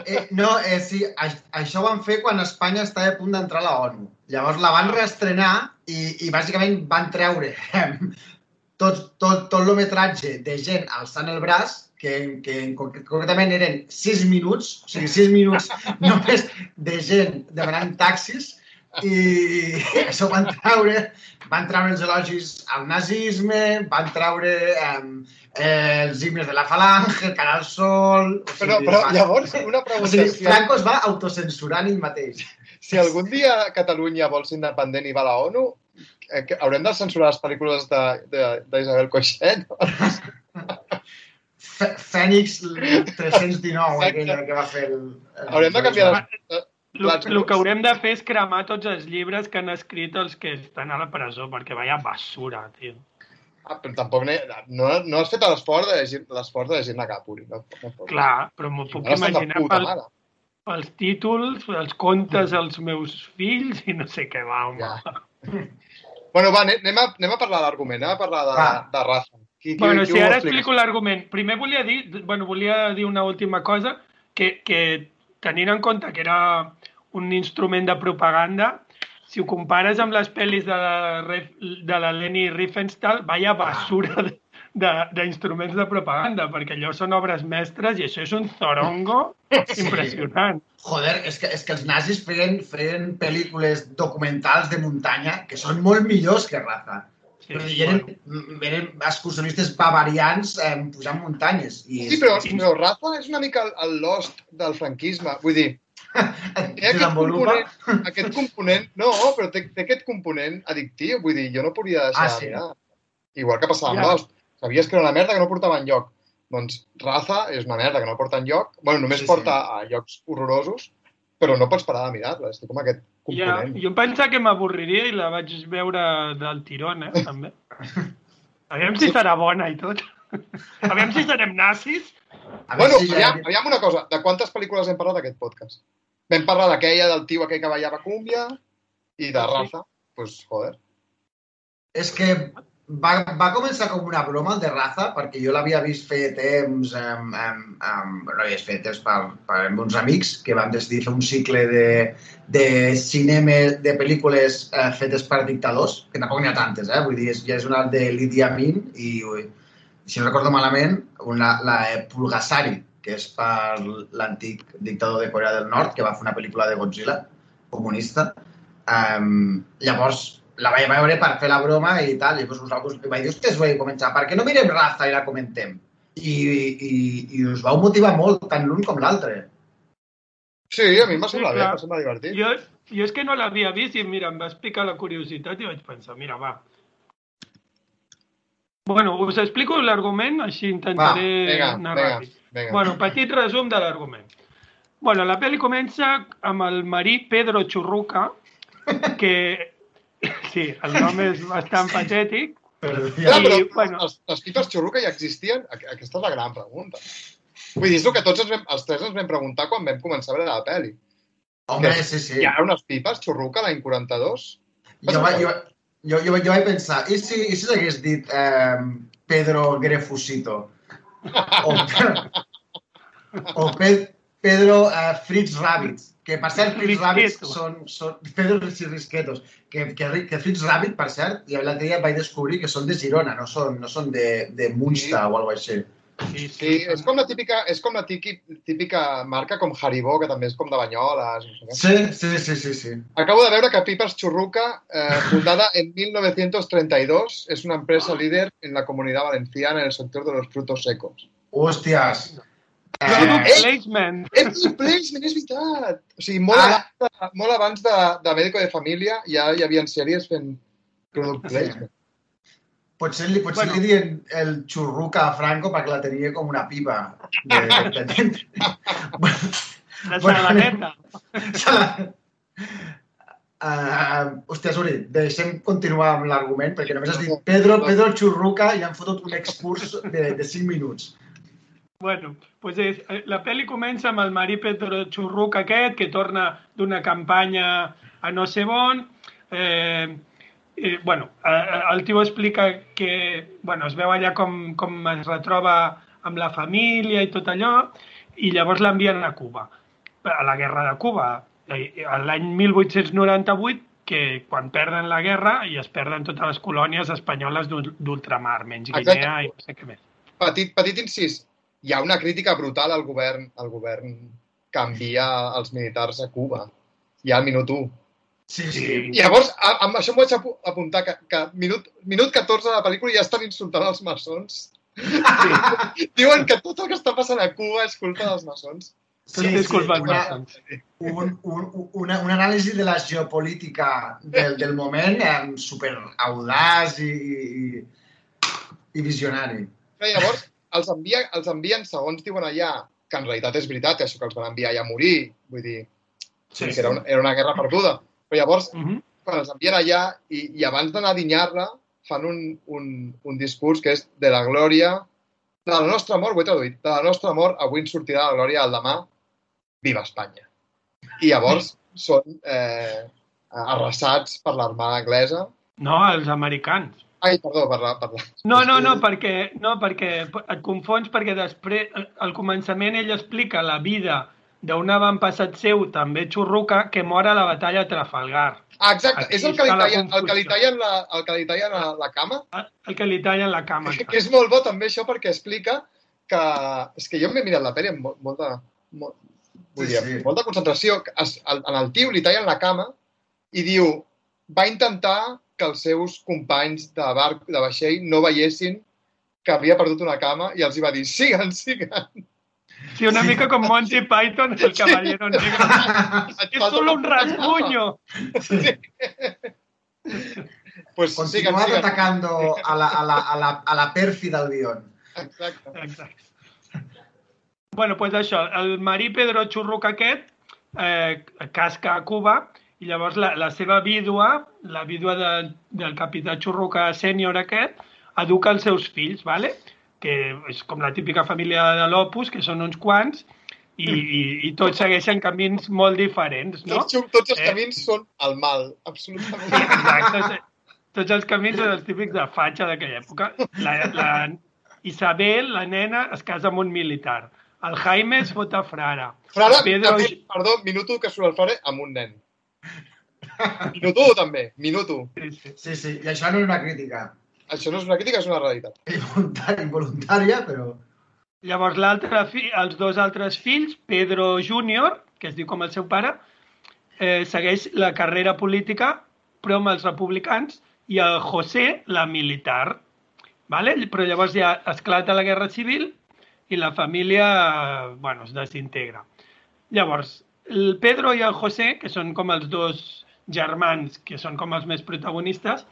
Eh, no, eh, sí, aix- això ho van fer quan Espanya estava a punt d'entrar a la ONU. Llavors la van reestrenar i, i bàsicament van treure tot, tot, tot el metratge de gent alçant el braç, que, que en conc- concretament eren 6 minuts, o sigui, 6 minuts només de gent demanant taxis, i això van treure, van treure els elogis al nazisme, van treure eh, els himnes de la falange, el Canal Sol... O Però, sigui, però van- llavors, una o pregunta. sigui, Si, Franco es va autocensurant ell mateix. si algun dia Catalunya vol ser independent i va a la ONU, eh, haurem de censurar les pel·lícules de- de- d'Isabel Coixet? Fè- Fènix 319, aquella que va fer el... el Haurem de canviar les... El, que haurem de fer és cremar tots els llibres que han escrit els que estan a la presó, perquè vaya basura, tio. Ah, però tampoc ne... no, no has fet l'esforç de llegir l'esforç de llegir la Capuri. No, no, no. Clar, però m'ho puc Ara de imaginar puta pel, pels títols, els contes als meus fills i no sé què va, home. Ja. Bueno, va, anem a, anem a parlar d'argument, anem a parlar de, Va. de raza. Qui, qui, Bueno, qui si ara explico l'argument. Primer volia dir, bueno, volia dir una última cosa, que, que tenint en compte que era un instrument de propaganda, si ho compares amb les pel·lis de la, de la Leni Riefenstahl, vaya basura de- de- d'instruments de, de propaganda, perquè allò són obres mestres i això és un zorongo Sí. impressionant. Joder, és que, és que els nazis feien, feien pel·lícules documentals de muntanya que són molt millors que Raza. Sí, Però eren, eren excursionistes bavarians eh, pujant muntanyes. I Sí, però, però Rafa és una mica el, el Lost del franquisme. Vull dir, té aquest component, aquest component... No, però té, té aquest component addictiu. Vull dir, jo no podia deixar Ah, de sí? mirar. Igual que passava amb Ja. Lost. Sabies que era una merda que no portava enlloc. Doncs Raza és una merda que no porta enlloc. Bueno, només Sí, sí, sí. porta a llocs horrorosos, però no pots parar de mirar-la. Té com aquest Ja, component. jo em pensava que m'avorriria i la vaig veure del tirón, eh, també. Aviam si serà bona i tot. Aviam si serem nazis. A Bueno, si ja... aviam, aviam una cosa. De quantes pel·lícules hem parlat d'aquest podcast? Vam parlar d'aquella, del tio aquell que ballava cúmbia i de Sí. Raza. Pues, joder. És que va, va començar com una broma el de raza, perquè jo l'havia vist fer temps amb, amb, amb, no l'havia fet temps per, per, amb uns amics que vam decidir fer un cicle de, de cinema, de pel·lícules eh, fetes per dictadors, que tampoc n'hi ha tantes, eh? vull dir, ja és una de Idi Amin i, ui, si no recordo malament, una, la de Pulgasari, que és per l'antic dictador de Corea del Nord, que va fer una pel·lícula de Godzilla, comunista. Um, llavors, la vaig veure per fer la broma i tal, i llavors vosaltres vaig dir, ostres, vaig començar, per què no mirem raza i la comentem? I, i, i us vau motivar molt, tant l'un com l'altre. Sí, a mi em va semblar Sí, bé, clar. em va semblar divertit. Jo, jo és que no l'havia vist i mira, em va explicar la curiositat i vaig pensar, mira, va. Bueno, us explico l'argument, així intentaré vinga, anar vinga, ràpid. vinga. Bueno, petit resum de l'argument. Bueno, la pel·li comença amb el marí Pedro Churruca, que... Sí, el nom és bastant patètic. Però, I, però bueno. les, les pipes xurruca ja existien? Aqu- Aquesta és la gran pregunta. Vull dir, és el que tots ens vam, els tres ens vam preguntar quan vam començar a veure la pel·li. Home, sí, sí. Hi ha unes pipes xurruca l'any 42? Jo, vaig- jo, jo, jo, jo vaig pensar, i si, i si s'hagués dit eh, Pedro Grefusito? O, o Pe, Pedro eh, Fritz Rabbit, que per cert, Fritz Risqueto. són, són Pedro Risquetos, que, que, que Fritz Rabbit, per cert, i l'altre dia vaig descobrir que són de Girona, no són, no són de, de Munster o alguna cosa així. Sí, Sí, és com la típica, és com la típica marca com Haribo, que també és com de Banyoles. No sé què. Sí, sí, sí, sí, sí. Acabo de veure que Pipers Churruca, eh, fundada en 1932, es una empresa líder en la comunidad valenciana en el sector de los frutos secos. Hòsties. Product Eh, placement. És el placement, és veritat! O sigui, molt, Ara- abans, de, molt abans de, de Médico de Família ja hi havia sèries fent product placement. Potser li, potser Bueno. li dien el xurruca a Franco perquè la tenia com una pipa. De, de, de, de, La Bueno, saladeta. Uh, hòstia, deixem continuar amb l'argument, perquè només has dit Pedro, Pedro Churruca i han fotut un excurs de, de 5 minuts. Bueno, pues és, eh, la pel·li comença amb el marí Pedro Churruc aquest, que torna d'una campanya a no sé on. Eh, eh, bueno, el tio explica que bueno, es veu allà com, com es retroba amb la família i tot allò, i llavors l'envien a Cuba, a la guerra de Cuba, l'any 1898, que quan perden la guerra i es perden totes les colònies espanyoles d'ul- d'ultramar, menys Exacte. Guinea i no sé què més. Petit, petit incís, hi ha una crítica brutal al govern, al govern que envia els militars a Cuba. Ja al minut 1. Sí, Sí. sí. I llavors, a, amb això m'ho vaig apu- apuntar, que, que minut, minut 14 de la pel·lícula ja estan insultant els maçons. Sí. Diuen que tot el que està passant a Cuba és culpa dels maçons. És culpa dels una, un, un, una, una anàlisi de la geopolítica del, del moment eh, super audaç i, i, i visionari. Però llavors, els, envia, els envien, segons diuen allà, que en realitat és veritat, això que els van enviar allà a morir, vull dir, Sí, que era una, era una guerra perduda. Però llavors, Uh -huh. quan els envien allà, i, i abans d'anar a dinyar-la, fan un, un, un discurs que és de la glòria, de la nostra mort, ho he traduït, de la nostra mort, avui ens sortirà la glòria al demà, viva Espanya. I llavors són eh, arrasats per l'armada anglesa. No, els americans. Ai, perdó, per la... Per la... No, no, no, perquè, no, perquè et confons perquè després, al començament ell explica la vida d'un avantpassat seu, també xurruca, que mor a la batalla de Trafalgar. Ah, exacte, Aquí és el que li tallen, el que li tallen, la, el que li tallen la, la cama, El que li tallen la cama. que és molt bo també això perquè explica que... És que jo m'he mirat la pel·li amb molt, molta, molt, vull Sí, dir, sí. molta concentració. que Es, el, en el tio li tallen la cama i diu va intentar que els seus companys de barc, de vaixell, no veiessin que havia perdut una cama i els hi va dir, siguen, siguen. Sí, una mica com Monty Python, el caballero negro. És solo un rasguño. Pues siguen, Continuad siguen. atacando a la, a la, a la, a la pèrfida Albion. Exacte. Exacte. Bueno, doncs pues això, el marí Pedro Churruc aquest eh, casca a Cuba i llavors la, la seva vídua, la vídua de, del capità Churruca sènior aquest, educa els seus fills, ¿vale? Que és com la típica família de l'Opus, que són uns quants, i, i, i tots segueixen camins molt diferents, no? Tots, tots els Eh. camins són el mal, absolutament. Exacte. sí. Tots els camins són els típics de fatxa d'aquella època. La, la Isabel, la nena, es casa amb un militar. El Jaime es fot a frare. Frare, Pedro- també, perdó, minuto que surt el frare amb un nen. Minuto també, minuto. Sí, sí. Sí, sí, i això no és una crítica Això no és una crítica, és una realitat. involuntària, involuntària però... Llavors, fi, els dos altres fills, Pedro Júnior, que es diu com el seu pare, eh, segueix la carrera política, però amb els republicans, i el José, la militar. Vale? Però llavors ja esclata la Guerra Civil i la família bueno, es desintegra. Llavors, el Pedro i el José, que són com els dos germans, que són com els més protagonistes,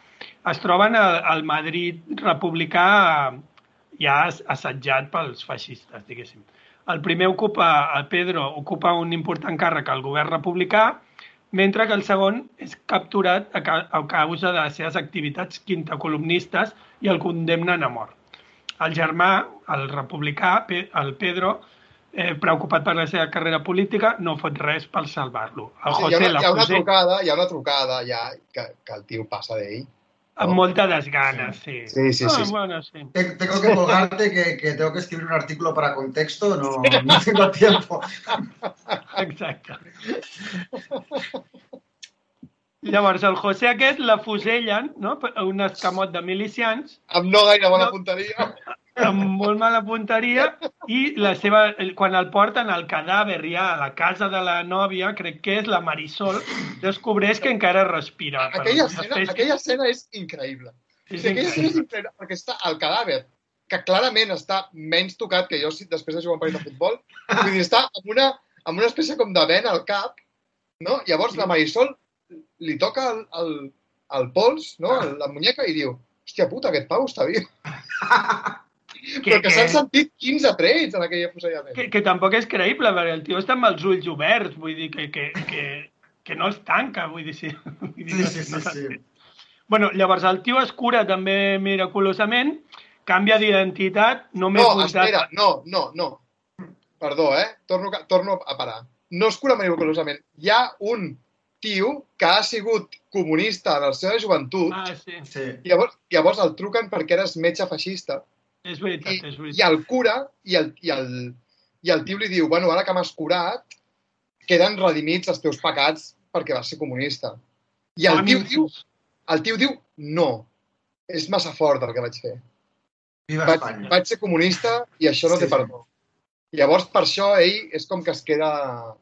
es troben al, al Madrid republicà eh, ja as- assetjat pels feixistes, diguéssim. El primer ocupa, el Pedro, ocupa un important càrrec al govern republicà, mentre que el segon és capturat a, ca a causa de les seves activitats quintacolumnistes i el condemnen a mort. El germà, el republicà, el Pedro, eh, preocupat per la seva carrera política, no fot res per salvar-lo. El Sí, hi, ha José una, hi ha una trucada, hi ha una trucada ja que, que el tio passa d'ell. Amb molta desganes, sí. Sí, sí, sí, Ah, sí. bueno, sí. Te- Tengo que colgarte que, que tengo que escribir un artículo para contexto, no, no tengo tiempo. Exacte. Llavors, el José aquest la fusellen, no? a un escamot de milicians, Amb no gaire bona No. punteria. Amb molt mala punteria, i la seva, quan el porten al cadàver ja a la casa de la nòvia, crec que és la Marisol, descobreix que encara respira. Aquella escena, espècies. aquella escena és increïble. És Sí, aquella escena és increïble. perquè està el cadàver, que clarament està menys tocat que jo si després de jugar un partit de futbol. Vull dir, està amb una, amb una espècie com de vena al cap, no? Llavors la Marisol li toca el, el, el pols, no? la muñeca, i diu, hòstia puta, aquest pau està viu. Que, Però que que, s'han sentit 15 trets en aquell afusellament. que, que tampoc és creïble, perquè el tio està amb els ulls oberts, vull dir, que, que, que, que no es tanca, vull dir, sí. Vull dir, Sí, no- sí, sí, no sí. s'entén. Bueno, llavors el tio es cura també miraculosament, canvia d'identitat, no m'he No, apuntat... espera, no, no, no. Perdó, eh? Torno, torno a parar. No es cura miraculosament. Hi ha un tio que ha sigut comunista en la seva joventut Ah, sí, Sí. i llavors, llavors el truquen perquè eres metge feixista és veritat, i, és i veritat. el cura i el, i, el, i el tio li diu bueno, ara que m'has curat queden redimits els teus pecats perquè vas ser comunista. I el tio, diu, el tio diu no, és massa fort el que vaig fer. Viva Vaig, Espanya. vaig ser comunista i això no Sí, té sí. perdó. Llavors, per això, ell és com que es queda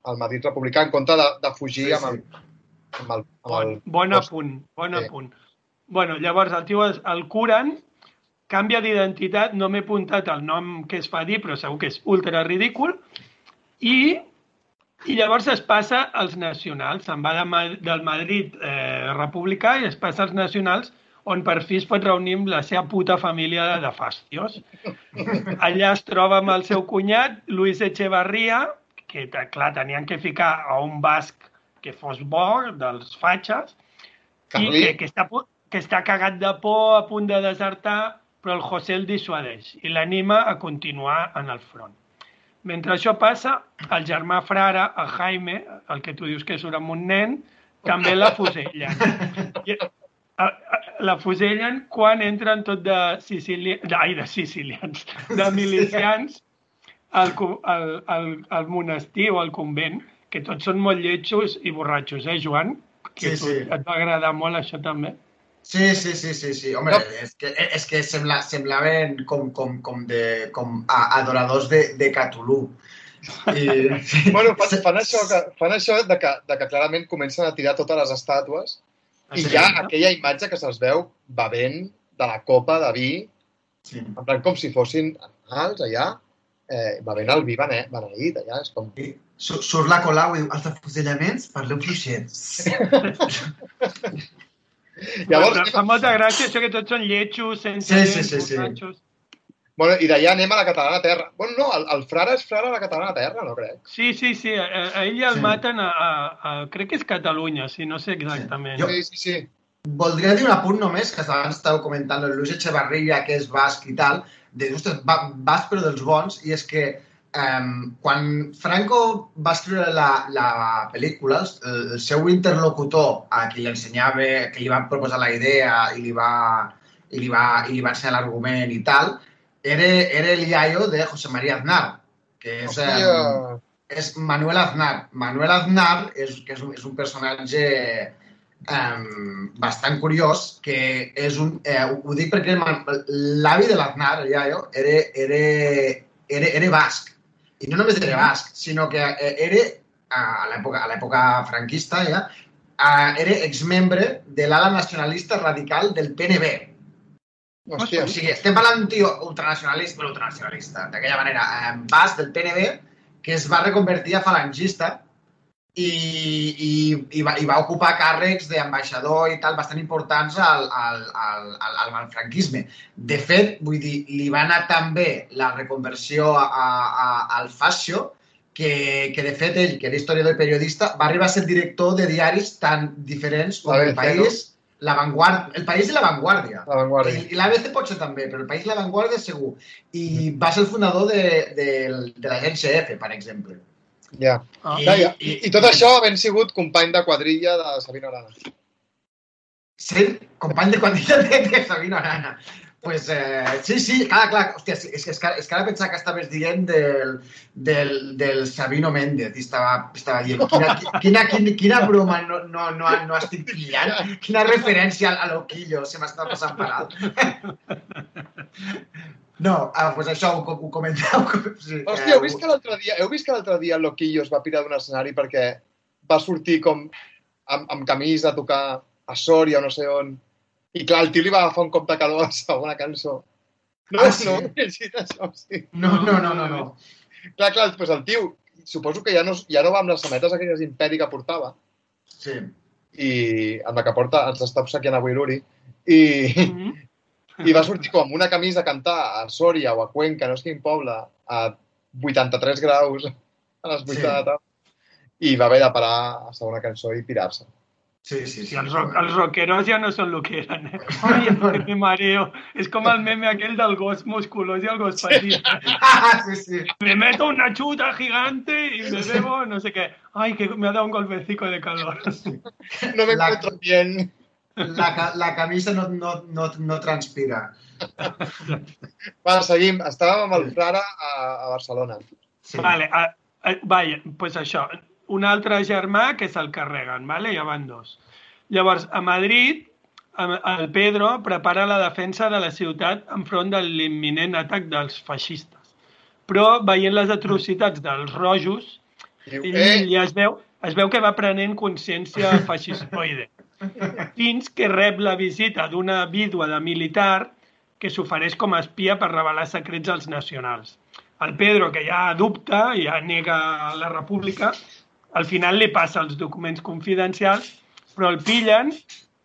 al Madrid republicà en compte de, de fugir Sí, amb, el, sí. amb, el, amb Bon, el... bon apunt, bon Sí. apunt. Bueno, llavors el tio es, el curen, canvia d'identitat, no m'he apuntat el nom que es fa dir, però segur que és ultra ridícul, i, i llavors es passa als nacionals, se'n va de, del Madrid eh, republicà i es passa als nacionals, on per fi es pot reunir amb la seva puta família de, de fàstios. Allà es troba amb el seu cunyat, Luis Echevarría, que, clar, tenien que ficar a un basc que fos bo, dels fatxes, i que, que, està, que està cagat de por, a punt de desertar, però el José el dissuadeix i l'anima a continuar en el front. Mentre això passa, el germà frare, el Jaime, el que tu dius que surt amb un nen, també la fusellen. I, a, a, la fusellen quan entren tot de, sicili... ai, de sicilians, de milicians al, al, al, al monestir o al convent, que tots són molt lletjos i borratxos, eh, Joan? Que Sí, sí. et va agradar molt això també. Sí, sí, sí, sí, sí. Home, No. és que, és que sembla, semblaven com, com, com, de, com a, adoradors de, de Cthulhu. I, sí, bueno, fan, sí, fan, això, que, fan això de que, de que clarament comencen a tirar totes les estàtues i Sí. hi ha aquella imatge que se'ls veu bevent de la copa de vi, Sí. en plan com si fossin animals allà, eh, bevent el vi bene, beneït, allà, és com... Su- Surt la Colau i diu, els afusellaments, parleu fluixets. Llavors, Bueno, fa molta gràcia això que tots són lletjos, sense Sí, sí, dents, sí, sí. bueno, i d'allà anem a la catalana terra. Bueno, no, el, el frare és frare a la catalana terra, no crec. Sí, sí, sí, a, a ell ja el Sí. maten a, a, a, crec que és Catalunya, sí, no sé exactament. Jo- Sí, sí, sí. voldria dir un apunt només, que abans estàveu comentant el Luis Echevarria, que és basc i tal, de, ostres, ba- basc però dels bons, i és que um, quan Franco va escriure la, la pel·lícula, el, el seu interlocutor, a qui li ensenyava, que li va proposar la idea i li va, i li va, i li va ensenyar l'argument i tal, era, era el iaio de José María Aznar, que és, em, és Manuel Aznar. Manuel Aznar és, que és, un, és un personatge um, bastant curiós, que és un... Eh, ho dic perquè l'avi de l'Aznar, el iaio, era, era, era, era basc. I no només era basc, sinó que eh, era, a l'època franquista ja, era exmembre de l'ala nacionalista radical del PNB. hòstia. O sigui, estem parlant d'un tio ultranacionalista, bueno, ultranacionalista, d'aquella manera, eh, basc del PNB, que es va reconvertir a falangista i, i, i, va, i va ocupar càrrecs d'ambaixador i tal bastant importants al, al, al, al, al, franquisme. De fet, vull dir, li va anar tan bé la reconversió a, a, al fascio que, que, de fet, ell, que era historiador i periodista, va arribar a ser director de diaris tan diferents com El País, La Vanguardia, El País i La Vanguardia. La Vanguardia. I, l'ABC pot ser també, però el País i La Vanguardia segur. I va ser el fundador de, de, de l'agència F, per exemple. Ja. Ah. I- Ja. I, I tot això havent sigut company de quadrilla de Sabino Arana. Sent company de quantitat de, de Sabino Arana. Pues, eh, sí, sí, clar, clar. Hòstia, sí, és, que, és, que, és que ara pensava que estaves dient del, del, del Sabino Méndez i estava, estava dient quina, quina, quina, quina broma no, no, no, no estic pillant, quina referència a l'Oquillo se m'està passant per alt. No, ah, pues això ho, ho comenteu. Sí, Hòstia, heu vist que l'altre dia, heu vist que l'altre dia el Loquillo es va pirar d'un escenari perquè va sortir com amb, amb camisa a tocar a Sòria o no sé on. I clar, el tio li va agafar un cop de calor a la segona cançó. No, Ah, sí? no, llegit això, sí. No, no, no, no, no. Clar, clar, doncs el tio, suposo que ja no, ja no va amb les sametes aquelles imperi que portava Sí. i amb la que porta ens està obsequiant avui l'Uri i, Mhm. I va sortir com una camisa a cantar a Sòria o a Cuenca, no sé quin poble, a 83 graus a les 8 Sí. de la tarda i va haver de parar a segona cançó i pirar-se. Sí, sí, sí. Sí, els, rock, els rockeros ja no són el que eren, eh? Ai, es que me mareo. És com el meme aquell del gos musculós i el gos petit. Ah, sí, sí. Me meto una chuta gigante y me bebo no sé qué. Ay, que me ha dado un golpecico de calor. No me La- encuentro bien. La, la camisa no, no, no, no transpira. Va, seguim. Estàvem amb el Frara a, a Barcelona. Sí. Vale, a, a, vaja, pues això. Un altre germà que se'l carreguen, vale? ja van dos. Llavors, a Madrid, el Pedro prepara la defensa de la ciutat enfront de l'imminent atac dels feixistes. Però, veient les atrocitats dels rojos, Diu, ell eh, ja es veu, es veu que va prenent consciència feixismoide. Fins que rep la visita d'una vídua de militar que s'ofereix com a espia per revelar secrets als nacionals. El Pedro, que ja dubta, ja nega la república, al final li passa els documents confidencials, però el pillen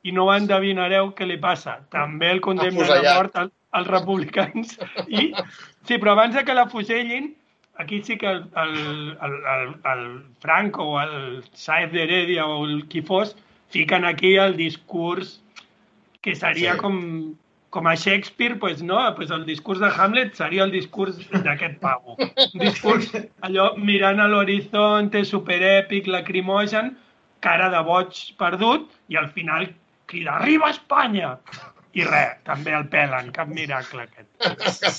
i no endevinareu què li passa. També el condemnen a mort al, als republicans. I, sí, però abans de que l'afusellin, aquí sí que el, el, el, el, el Franco o el Saez d'Heredia o el qui fos fiquen aquí el discurs que seria Sí. com, com a Shakespeare, pues no, pues el discurs de Hamlet seria el discurs d'aquest pavo. Un discurs allò mirant a l'horitzonte, superèpic, lacrimogen, cara de boig perdut, i al final crida «Arriba Espanya!» I res, també el pelen, cap miracle aquest.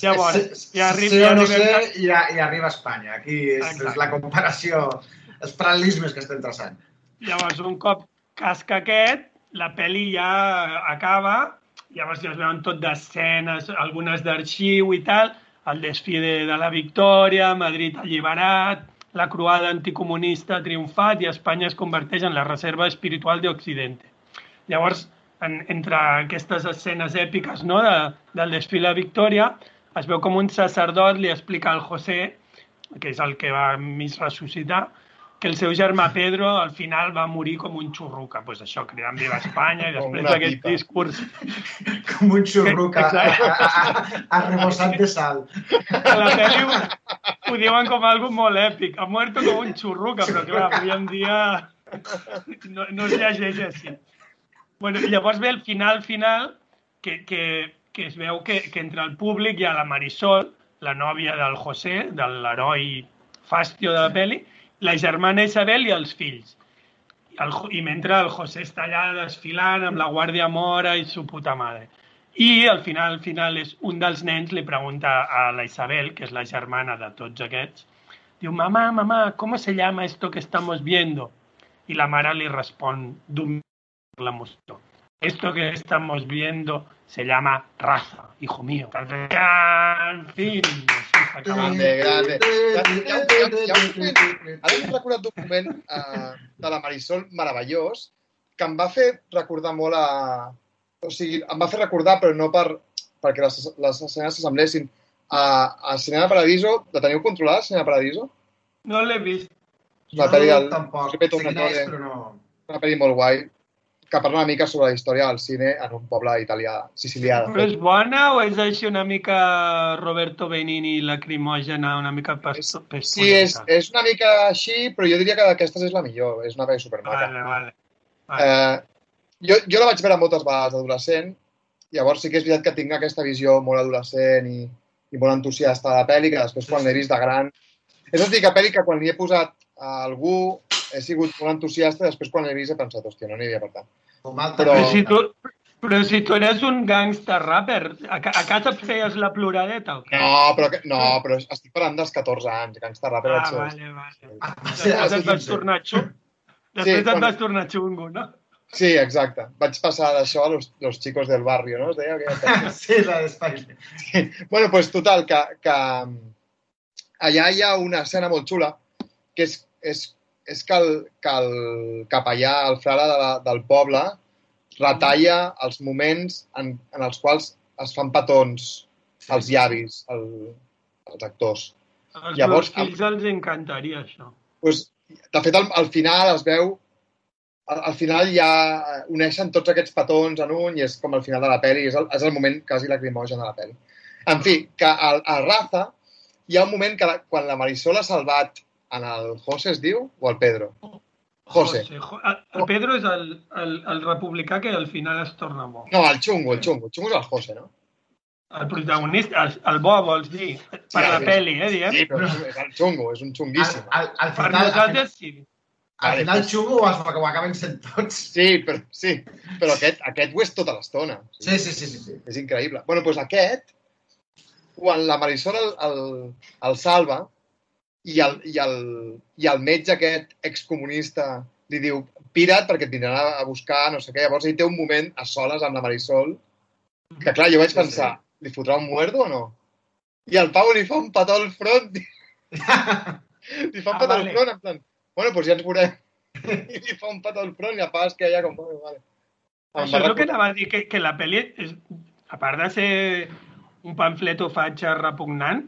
Llavors, ja arri- sí no sé, i, a- i arriba a Espanya. Aquí és, és Exacte. la comparació, els paral·lelismes que estem traçant. Llavors, un cop casca aquest, la pel·li ja acaba, llavors ja es veuen tot d'escenes, algunes d'arxiu i tal, el desfile de la victòria, Madrid alliberat, la croada anticomunista ha triomfat i Espanya es converteix en la reserva espiritual d'Occidente. Llavors, en, entre aquestes escenes èpiques no, de, del desfile de Victòria, es veu com un sacerdot li explica al José, que és el que va mig ressuscitar, que el seu germà Pedro al final va morir com un xurruca. Pues això, cridant Viva Espanya i després d'aquest discurs Com un xurruc a, a, Exacte. a, a, rebossat de sal. a la pel·li ho, ho diuen com algo molt èpic. Ha muerto com un xurruca, però clar, avui en dia no, no es llegeix així. Bueno, llavors ve el final final, que, que, que es veu que, que entre el públic hi ha la Marisol, la nòvia del José, de l'heroi fàstio de la peli, la germana Isabel i els fills. El, I mentre el José està allà desfilant amb la guàrdia mora i su puta madre. I al final, al final, és un dels nens li pregunta a la Isabel, que és la germana de tots aquests, diu, mamá, mamá, ¿cómo se llama esto que estamos viendo? Y la mare li respon d'un la emoció. Esto que estamos viendo se llama raza, hijo mío. En fin. Grande, grande. Ara m'he recordat un moment uh, de la Marisol meravellós que em va fer recordar molt a... O sigui, em va fer recordar, però no per, perquè les, les escenes s'assemblessin a, a Cinema Paradiso. La teniu controlada, Cinema Paradiso? No l'he vist. Una pel·li del... tampoc. Felipe Sé quina és, Tornatore. però no... Una pel·li molt guai que parla una mica sobre la història del cine en un poble italià, sicilià. Però és bona o és així una mica Roberto Benini lacrimògena, una mica pesto, Sí, és, és una mica així, però jo diria que d'aquestes és la millor. És una pel·li supermaca. Vale, vale. vale. Eh, jo, jo la vaig veure moltes vegades d'adolescent, llavors sí que és veritat que tinc aquesta visió molt adolescent i, i molt entusiasta de la pel·li, que després quan l'he vist de gran... És la típica pel·li que quan li he posat a algú he sigut molt entusiasta i després quan l'he vist he pensat, hòstia, no n'hi havia per tant. Però- Però si tu, però si tu eres un gangster rapper, a, a casa et feies la ploradeta o què? No, però, que, no, però estic parlant dels 14 anys, que ens tarda per Ah, vale, vale. Ah, Després et vas tornar xungo. Després et bueno. vas tornar xungo, no? Sí, exacte. Vaig passar d'això a los, los chicos del barrio, no? Es deia pel·li. Sí, la d'Espanya. bueno, pues total, que, que allà hi ha una escena molt xula, que és, és, és que, el, que el capellà, el frare de la, del poble, retalla els moments en, en els quals es fan petons als llavis, el, els actors. Als Llavors, meus fills els encantaria això. Pues, de fet, al, al final es veu al, al final ja uneixen tots aquests petons en un i és com el final de la pel·li, és el, és el moment quasi lacrimogen de la pel·li. En fi, que a, a Raza hi ha un moment que la, quan la Marisol ha salvat en el José es diu o el Pedro? José. Jo- El el Pedro és el, el, el republicà que al final es torna bo. No, el xungo, el xungo. El xungo és el José, no? El protagonista, el, el bo, vols dir? Per la sí. peli, eh, diem? Sí, però és el xungo, és un xunguíssim. al, al Per final, al, final- nosaltres sí. al final xungo ho, ho acaben sent tots. Sí, però, sí, però aquest, aquest ho és tota l'estona. Sí, sí, sí, sí. sí. És increïble. bueno, doncs aquest, quan la Marisol el, el, el salva i el, i, el, i el metge aquest excomunista li diu pira't perquè et vindran a- buscar, no sé què. Llavors ell té un moment a soles amb la Marisol que, clar, jo vaig pensar, li fotrà un muerdo o no? I el Pau li fa un petó al front. li fa un Ah, petó al vale. front, en plan, bueno, doncs ja ens veurem. I li fa un petó al front i a pas que ja com... Vale. Em Això és el que anava a dir, que, que la pel·li, és, a part de ser un pamflet o fatxa repugnant,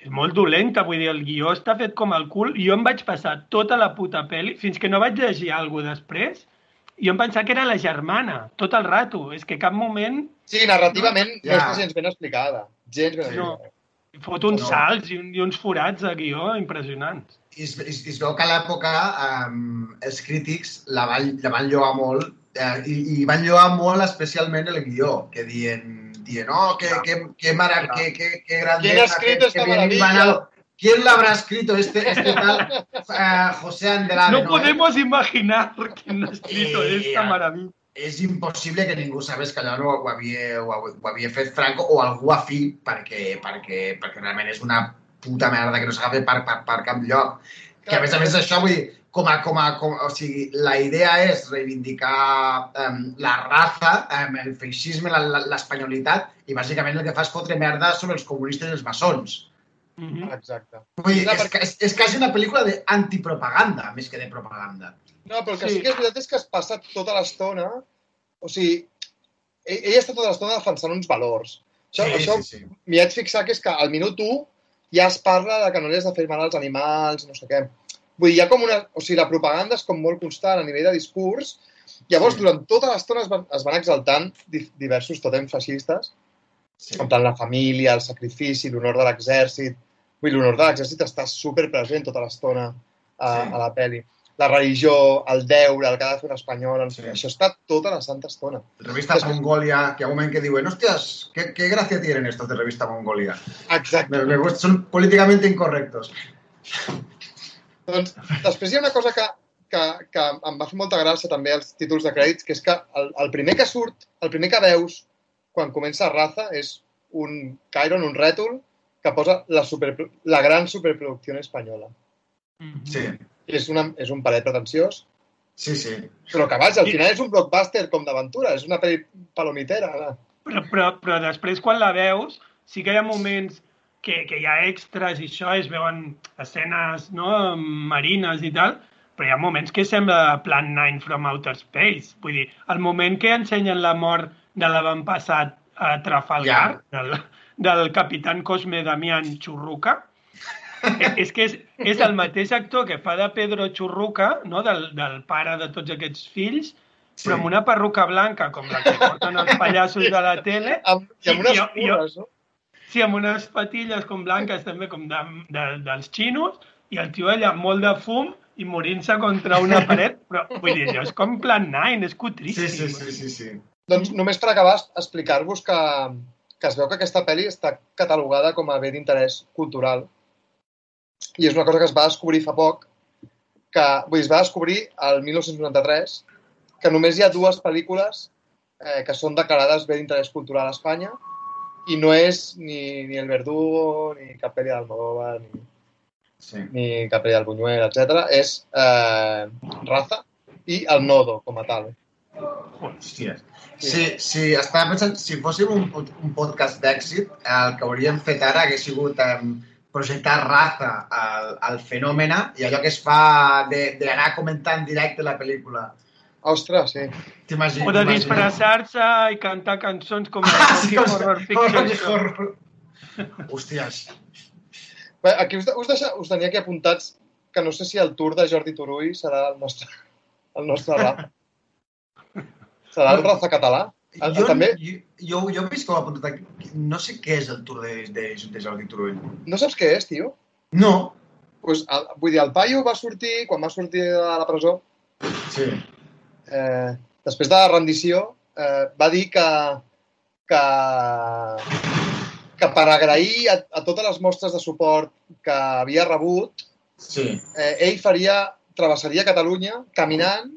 és molt dolenta, vull dir, el guió està fet com el cul. Jo em vaig passar tota la puta pel·li, fins que no vaig llegir alguna després, i jo em pensava que era la germana, tot el rato. És que cap moment Sí, narrativament no, Ja. està gens ben explicada. Gens ben No. explicada. fot uns No. salts i, un, i uns forats de guió impressionants. I es, es, es veu que a l'època um, els crítics la van, la van lloar molt eh, i, i van lloar molt especialment el guió, que dient, dient oh, que, que, que, mara, que, que, que grandeza, ¿Quién ha escrito esta maravilla? ¿Quién lo habrá escrito este, este tal eh, José Andrade? No podemos imaginar quién ha escrito Eh, esta maravilla. És impossible que ningú sabés que allò no ho havia, ho, ho havia fet Franco o algú afí, perquè, perquè, perquè realment és una puta merda que no s'agafa per, per, per cap lloc. Que a més a més això, vull dir, com a, com a, com, o sigui, la idea és reivindicar um, la raza, um, el feixisme, l'espanyolitat, i bàsicament el que fa és fotre merda sobre els comunistes i els maçons. Mhm. Exacte. Vull dir, és, perquè- és, és quasi una pel·lícula d'antipropaganda, més que de propaganda. No, però el que Sí. sí. que és veritat és que es passa tota l'estona... O sigui, ell, ell està tota l'estona defensant uns valors. Això, sí, això sí, sí. m'hi haig fixar que és que al minut 1 ja es parla de que no li has de fer mal als animals, no sé què. Vull dir, hi ha com una... O sigui, la propaganda és com molt constant a nivell de discurs. Llavors, Sí. durant tota l'estona es, van, es van exaltant di- diversos tòtems feixistes, sí. en plan la família, el sacrifici, l'honor de l'exèrcit. Vull l'honor de l'exèrcit està super present tota l'estona a, Sí. a la pel·li. la religió, el deure, el que ha de fer un espanyol, Sí. això està tota la santa estona. Revista Mongolia, que hi ha un moment que diuen, hostias, ¿qué, qué gracia tienen estos de Revista Mongolia? Exacte. Me, me son políticamente incorrectos. Doncs després hi ha una cosa que, que, que em va fer molta gràcia també als títols de crèdits, que és que el, el primer que surt, el primer que veus quan comença Raza és un Chiron, un rètol, que posa la, super, la gran superproducció espanyola. Mhm. Sí, és, una, és un paret pretensiós, sí, sí. però que vaja, al I- final és un blockbuster com d'aventura, és una pel·li palomitera. Però, però, però després, quan la veus, sí que hi ha moments que, que hi ha extras i això, es veuen escenes no, marines i tal, però hi ha moments que sembla Plan 9 from Outer Space. Vull dir, el moment que ensenyen la mort de l'avantpassat a Trafalgar, del, del capitán Cosme Damián Churruca, eh, és que és, és el mateix actor que fa de Pedro Churruca, no? del, del pare de tots aquests fills, Sí. però amb una perruca blanca, com la que porten els pallassos de la tele, Amb, I amb unes jo- curres, no? Sí, amb unes patilles com blanques també com de, de, dels xinos, i el tio allà molt de fum i morint-se contra una paret, però vull dir, és com plan 9, és Sí, cutríssim. sí, sí, sí, sí. Doncs només per acabar, explicar-vos que, que es veu que aquesta pel·li està catalogada com a bé d'interès cultural. I és una cosa que es va descobrir fa poc, que vull dir, es va descobrir el 1993, que només hi ha dues pel·lícules eh, que són declarades bé d'interès cultural a Espanya i no és ni, ni El Verdugo, ni cap pel·li d'Almodóvar, ni, sí. ni cap pel·li del Buñuel, etc. És eh, Raza i El Nodo, com a tal. Hòsties. Sí, sí, estava pensant, si fóssim un, un podcast d'èxit, el que hauríem fet ara hagués sigut um, projectar raza al, al fenòmena i allò que es fa de- d'anar comentant directe la pel·lícula. Ostres, sí. T'imagines? O de disfressar-se i cantar cançons com Ah, sí, com- Horror Picture. Horror. Hòsties. Bé, aquí us, us, deixa, us tenia aquí apuntats que no sé si el tour de Jordi Turull serà el nostre, el nostre rap. Serà el raza català? El, Jo, també, jo, jo, jo he vist com ha apuntat aquí. No sé què és el tour de, de, de Jordi Turull. no saps què és, tio? No. Pues, el, vull dir, el paio va sortir, quan va sortir de la presó, Sí. Eh, després de la rendició, eh, va dir que, que, que per agrair a, a totes les mostres de suport que havia rebut, Sí. eh, ell faria, travessaria Catalunya caminant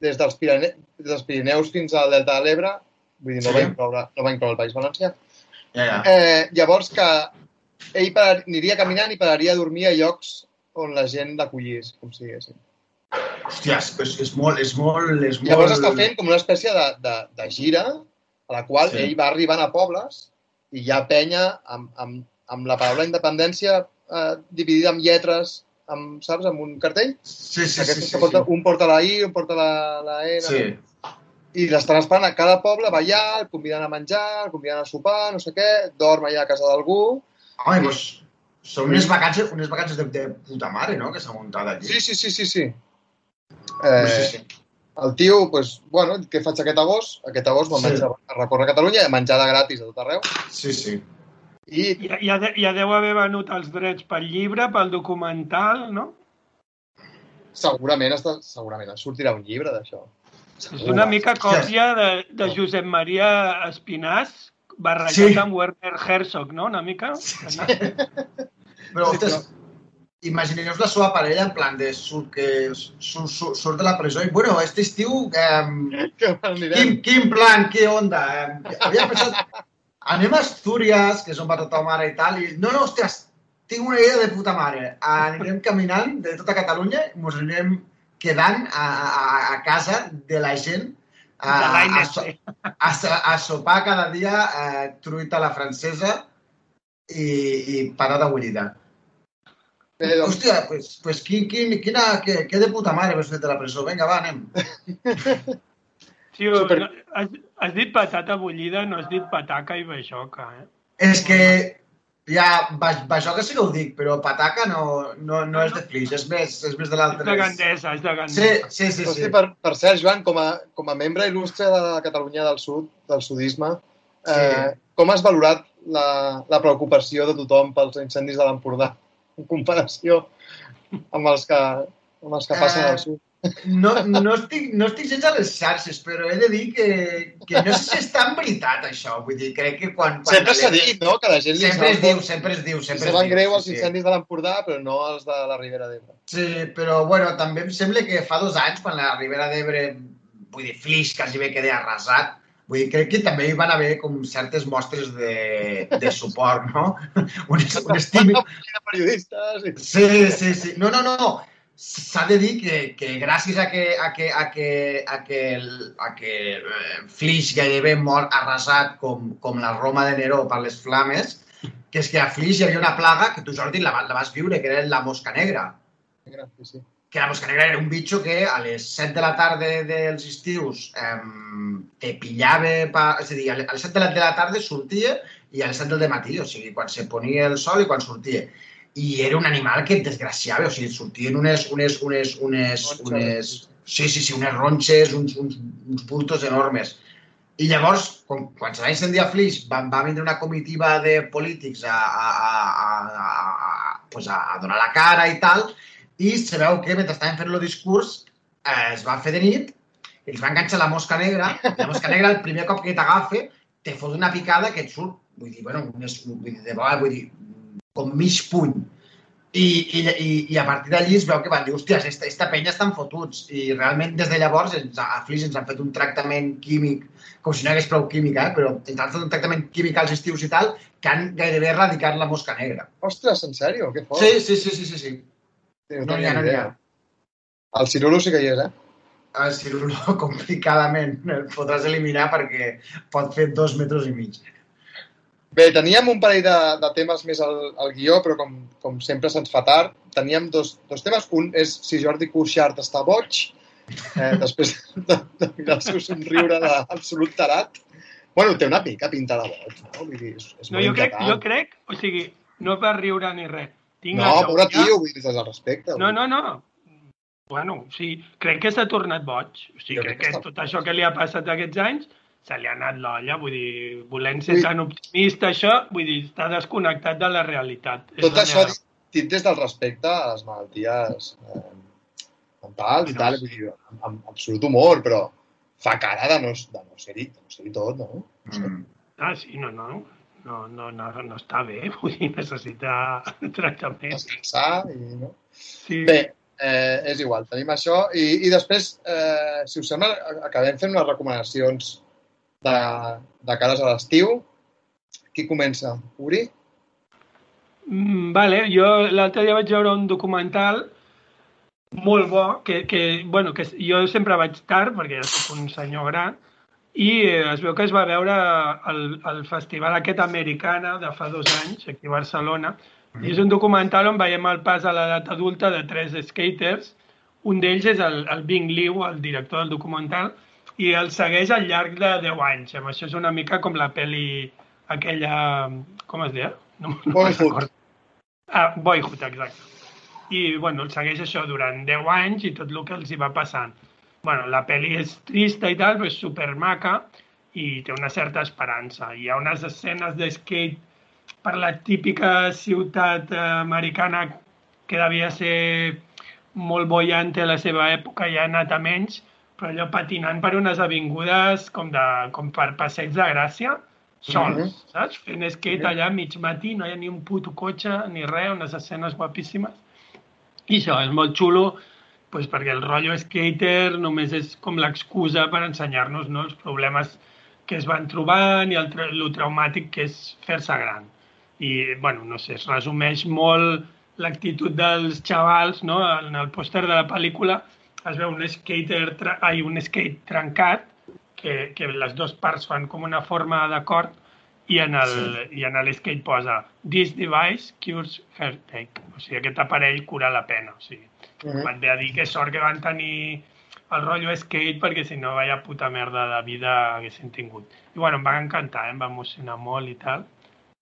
des dels, Pirine, des dels Pirineus fins al Delta de l'Ebre, vull dir, no, Sí. va incloure, no va incloure el País Valencià. Ja, ja. Eh, llavors que ell par, aniria caminant i pararia a dormir a llocs on la gent l'acollís, com si diguéssim. Hòsties, és, és molt, és molt, és molt... Llavors està fent com una espècie de, de, de gira a la qual Sí. sí. ell va arribant a pobles i hi ha penya amb, amb, amb la paraula independència eh, dividida en lletres, amb, saps, amb un cartell. Sí, sí, sí. Aquestes sí, que porta, sí. un porta la I, un porta la, la N. sí. I l'estan esperant a cada poble, va allà, el conviden a menjar, el conviden a sopar, no sé què, dorm allà a casa d'algú. Home, doncs, són unes vacances, unes vacances de, de puta mare, no?, que s'ha muntat allí. Sí, sí, sí, sí, sí. Sí, Eh, sí. el tio, pues, bueno, què faig aquest agost? Aquest agost me'n Sí. vaig a a recórrer Catalunya, menjada gratis a tot arreu. Sí, sí. I Ja, ja, de, ja deu haver venut els drets pel llibre, pel documental, no? segurament, està, segurament en sortirà un llibre d'això. És una mica còpia de, de Josep Maria Espinàs barrejat Sí. amb Werner Herzog, no? Una mica? Però, ostres, imagineu-vos la seva parella en plan de surt, que surt, surt, surt de la presó i, bueno, este estiu, eh, quin, quin plan, què onda? Eh, havia pensat, anem a Astúries, que és on va tota mare i tal, i no, no, ostres, tinc una idea de puta mare. Anirem caminant de tota Catalunya i ens anirem quedant a, a, a casa de la gent a, a, a, a sopar cada dia eh, truita a la francesa i, i patata bullida. Bé, doncs, Hòstia, pues, pues quin, quin, quina, que, que de puta mare m'has fet de la presó. Vinga, va, anem. Sí, o- Super- no, has, has dit patata bullida, no has dit pataca i baixoca, eh? És que ja, ba- bajoca sí que ho dic, però pataca no, no, no és de flix, és més, és més de És l'altre. de Gandesa, és de Sí, Gandesa. sí, sí. Hosti, sí. per, per cert, Joan, com a, com a membre il·lustre de la Catalunya del Sud, del sudisme, eh, Sí. com has valorat la, la preocupació de tothom pels incendis de l'Empordà en comparació amb els que amb els que passen Eh, al sud. No, no, estic, no estic gens a les xarxes, però he de dir que, que no sé si és tan veritat, això. Vull dir, crec que quan... quan Sempre s'ha dit, no?, que la gent li Sempre es diu, sempre es diu, sempre saben diu. greu els sí, sí. incendis de l'Empordà, però no els de la Ribera d'Ebre. Sí, però bueno, també em sembla que fa dos anys, quan la Ribera d'Ebre, vull dir, Flix quasi bé queda arrasat, vull dir, crec que també hi van haver com certes mostres de, de suport, no? un, un estímul, de periodistes... Sí, sí, sí. No, no, no. S'ha de dir que, que gràcies a que, a que, a que, a que, el- a que eh, Flix gairebé mor arrasat com, com la Roma de Neró per les flames, que és que a Flix hi havia una plaga que tu, Jordi, la, la vas viure, que era la mosca negra. Sí, sí. Que la mosca negra era un bitxo que a les 7 de la tarda dels estius eh, te pillava, pa, és a dir, a les 7 de la, de la tarda sortia i a les 7 del matí, o sigui, quan se ponia el sol i quan sortia. I era un animal que et desgraciava, o sigui, sortien unes, unes, unes, unes, Ronxes. unes, sí, sí, sí, unes ronxes, uns, uns, uns bultos enormes. I llavors, quan, quan se va incendiar Flix, va, va vindre una comitiva de polítics a, a, a, a, a, a, pues a, a donar la cara i tal, i se veu que mentre estaven fent el discurs eh, es va fer de nit i els va enganxar la mosca negra. La mosca negra, el primer cop que t'agafa, te fot una picada que et surt, vull dir, bueno, unes, vull dir, de vegades, vull dir, com mig puny. I, i, i, i a partir d'allí es veu que van dir, hòstia, esta, esta penya estan fotuts. I realment des de llavors ens, a Flix ens han fet un tractament químic, com si no hi hagués prou química, eh? però ens han fet un tractament químic als estius i tal, que han gairebé erradicat la mosca negra. Ostres, en sèrio? Que fort. Sí, sí, sí, sí, sí. sí. Sí, No n'hi ha, no n'hi ha. El cirulo sí que hi és, eh? El cirulo complicadament el podràs eliminar perquè pot fer dos metres i mig. Bé, teníem un parell de, de temes més al, al guió, però com, com sempre se'ns fa tard. Teníem dos, dos temes. Un és si Jordi Cuixart està boig, eh, després de, de mirar el seu somriure d'absolut tarat. Bueno, té una pica pinta de boig, no? Vull dir, és, és No, molt jo crec, jo crec, o sigui, no per riure ni res. Tinc No, pobre tio, vull dir, des del respecte. No, no, no. Bueno, sí, crec que s'ha tornat boig. O sigui, Jo crec crec que que tot això que li ha passat aquests anys se li ha anat l'olla, vull dir, volent ser Ui. tan optimista, això, vull dir, està desconnectat de la realitat. Tot això meva- dit des del respecte a les malalties eh, mentals i Bueno, tal, vull dir, amb, amb absolut humor, però fa cara de no, de no ser-hi no ser tot, no? Mm. Ah, sí, no, no. No, no, no, no està bé, vull dir, necessita tractament. Descansar i... No? Sí. Bé, eh, és igual, tenim això. I, i després, eh, si us sembla, acabem fent unes recomanacions de, de cares a l'estiu. Qui comença? Uri? Mm, vale, jo l'altre dia vaig veure un documental molt bo, que, que, bueno, que jo sempre vaig tard, perquè ja soc un senyor gran, i es veu que es va veure el, el festival aquest americana de fa dos anys, aquí a Barcelona, i és un documental on veiem el pas a l'edat adulta de tres skaters, un d'ells és el, el Bing Liu, el director del documental, i el segueix al llarg de 10 anys. Amb això és una mica com la peli aquella... Com es deia? No, no Boyhood. Ah, Boyhood, exacte. I, bueno, el segueix això durant 10 anys i tot el que els hi va passant. Bueno, la pel·li és trista i tal, però és supermaca i té una certa esperança. Hi ha unes escenes de skate per la típica ciutat eh, americana que devia ser molt boiante a la seva època, ja ha anat a menys, però allò patinant per unes avingudes com, de, com per passeig de Gràcia, sols, Mhm. saps? Fent skate allà mig matí, no hi ha ni un puto cotxe ni res, unes escenes guapíssimes. I això és molt xulo doncs perquè el rotllo skater només és com l'excusa per ensenyar-nos no, els problemes que es van trobant i el, el traumàtic que és fer-se gran. I, bueno, no sé, es resumeix molt l'actitud dels xavals, no? En el pòster de la pel·lícula es veu un skater, ai, un skate trencat, que, que les dues parts fan com una forma d'acord i en el, sí. i en l'skate posa This device cures heartache. O sigui, aquest aparell cura la pena. O sigui, -hmm. van bé a dir que sort que van tenir el rotllo skate perquè si no, vaya puta merda de vida haguessin tingut. I bueno, em va encantar, eh? em va emocionar molt i tal.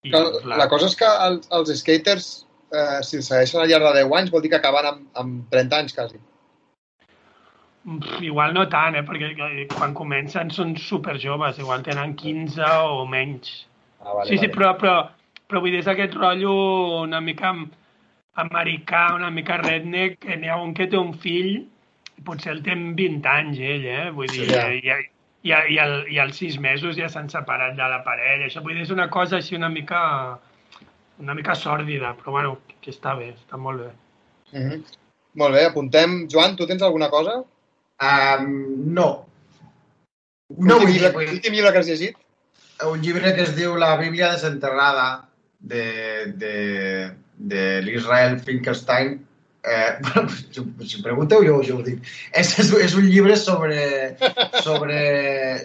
I, La, la cosa és que els, els skaters, eh, si segueixen al llarg de 10 anys, vol dir que acaben amb, amb 30 anys, quasi. Igual no tant, eh? perquè quan comencen són super joves, igual tenen 15 o menys. Ah, vale, sí, sí, vale. però, però, però vull dir, és aquest rotllo una mica amb, americà, una mica redneck, que n'hi ha un que té un fill, potser el té amb 20 anys, ell, eh? Vull dir, Sí, ja. i, i, i, al, i als sis mesos ja s'han separat de la parella. Això vull dir, és una cosa així una mica una mica sòrdida, però bueno, que està bé, està molt bé. Mm -hmm. Molt bé, apuntem. Joan, tu tens alguna cosa? Um, no. No llibre, vull dir, l'últim llibre que has llegit? un llibre que es diu La Bíblia desenterrada de, de, de l'Israel Finkelstein. Eh, si, em pregunteu, jo, jo ho dic. És, és, és un llibre sobre, sobre,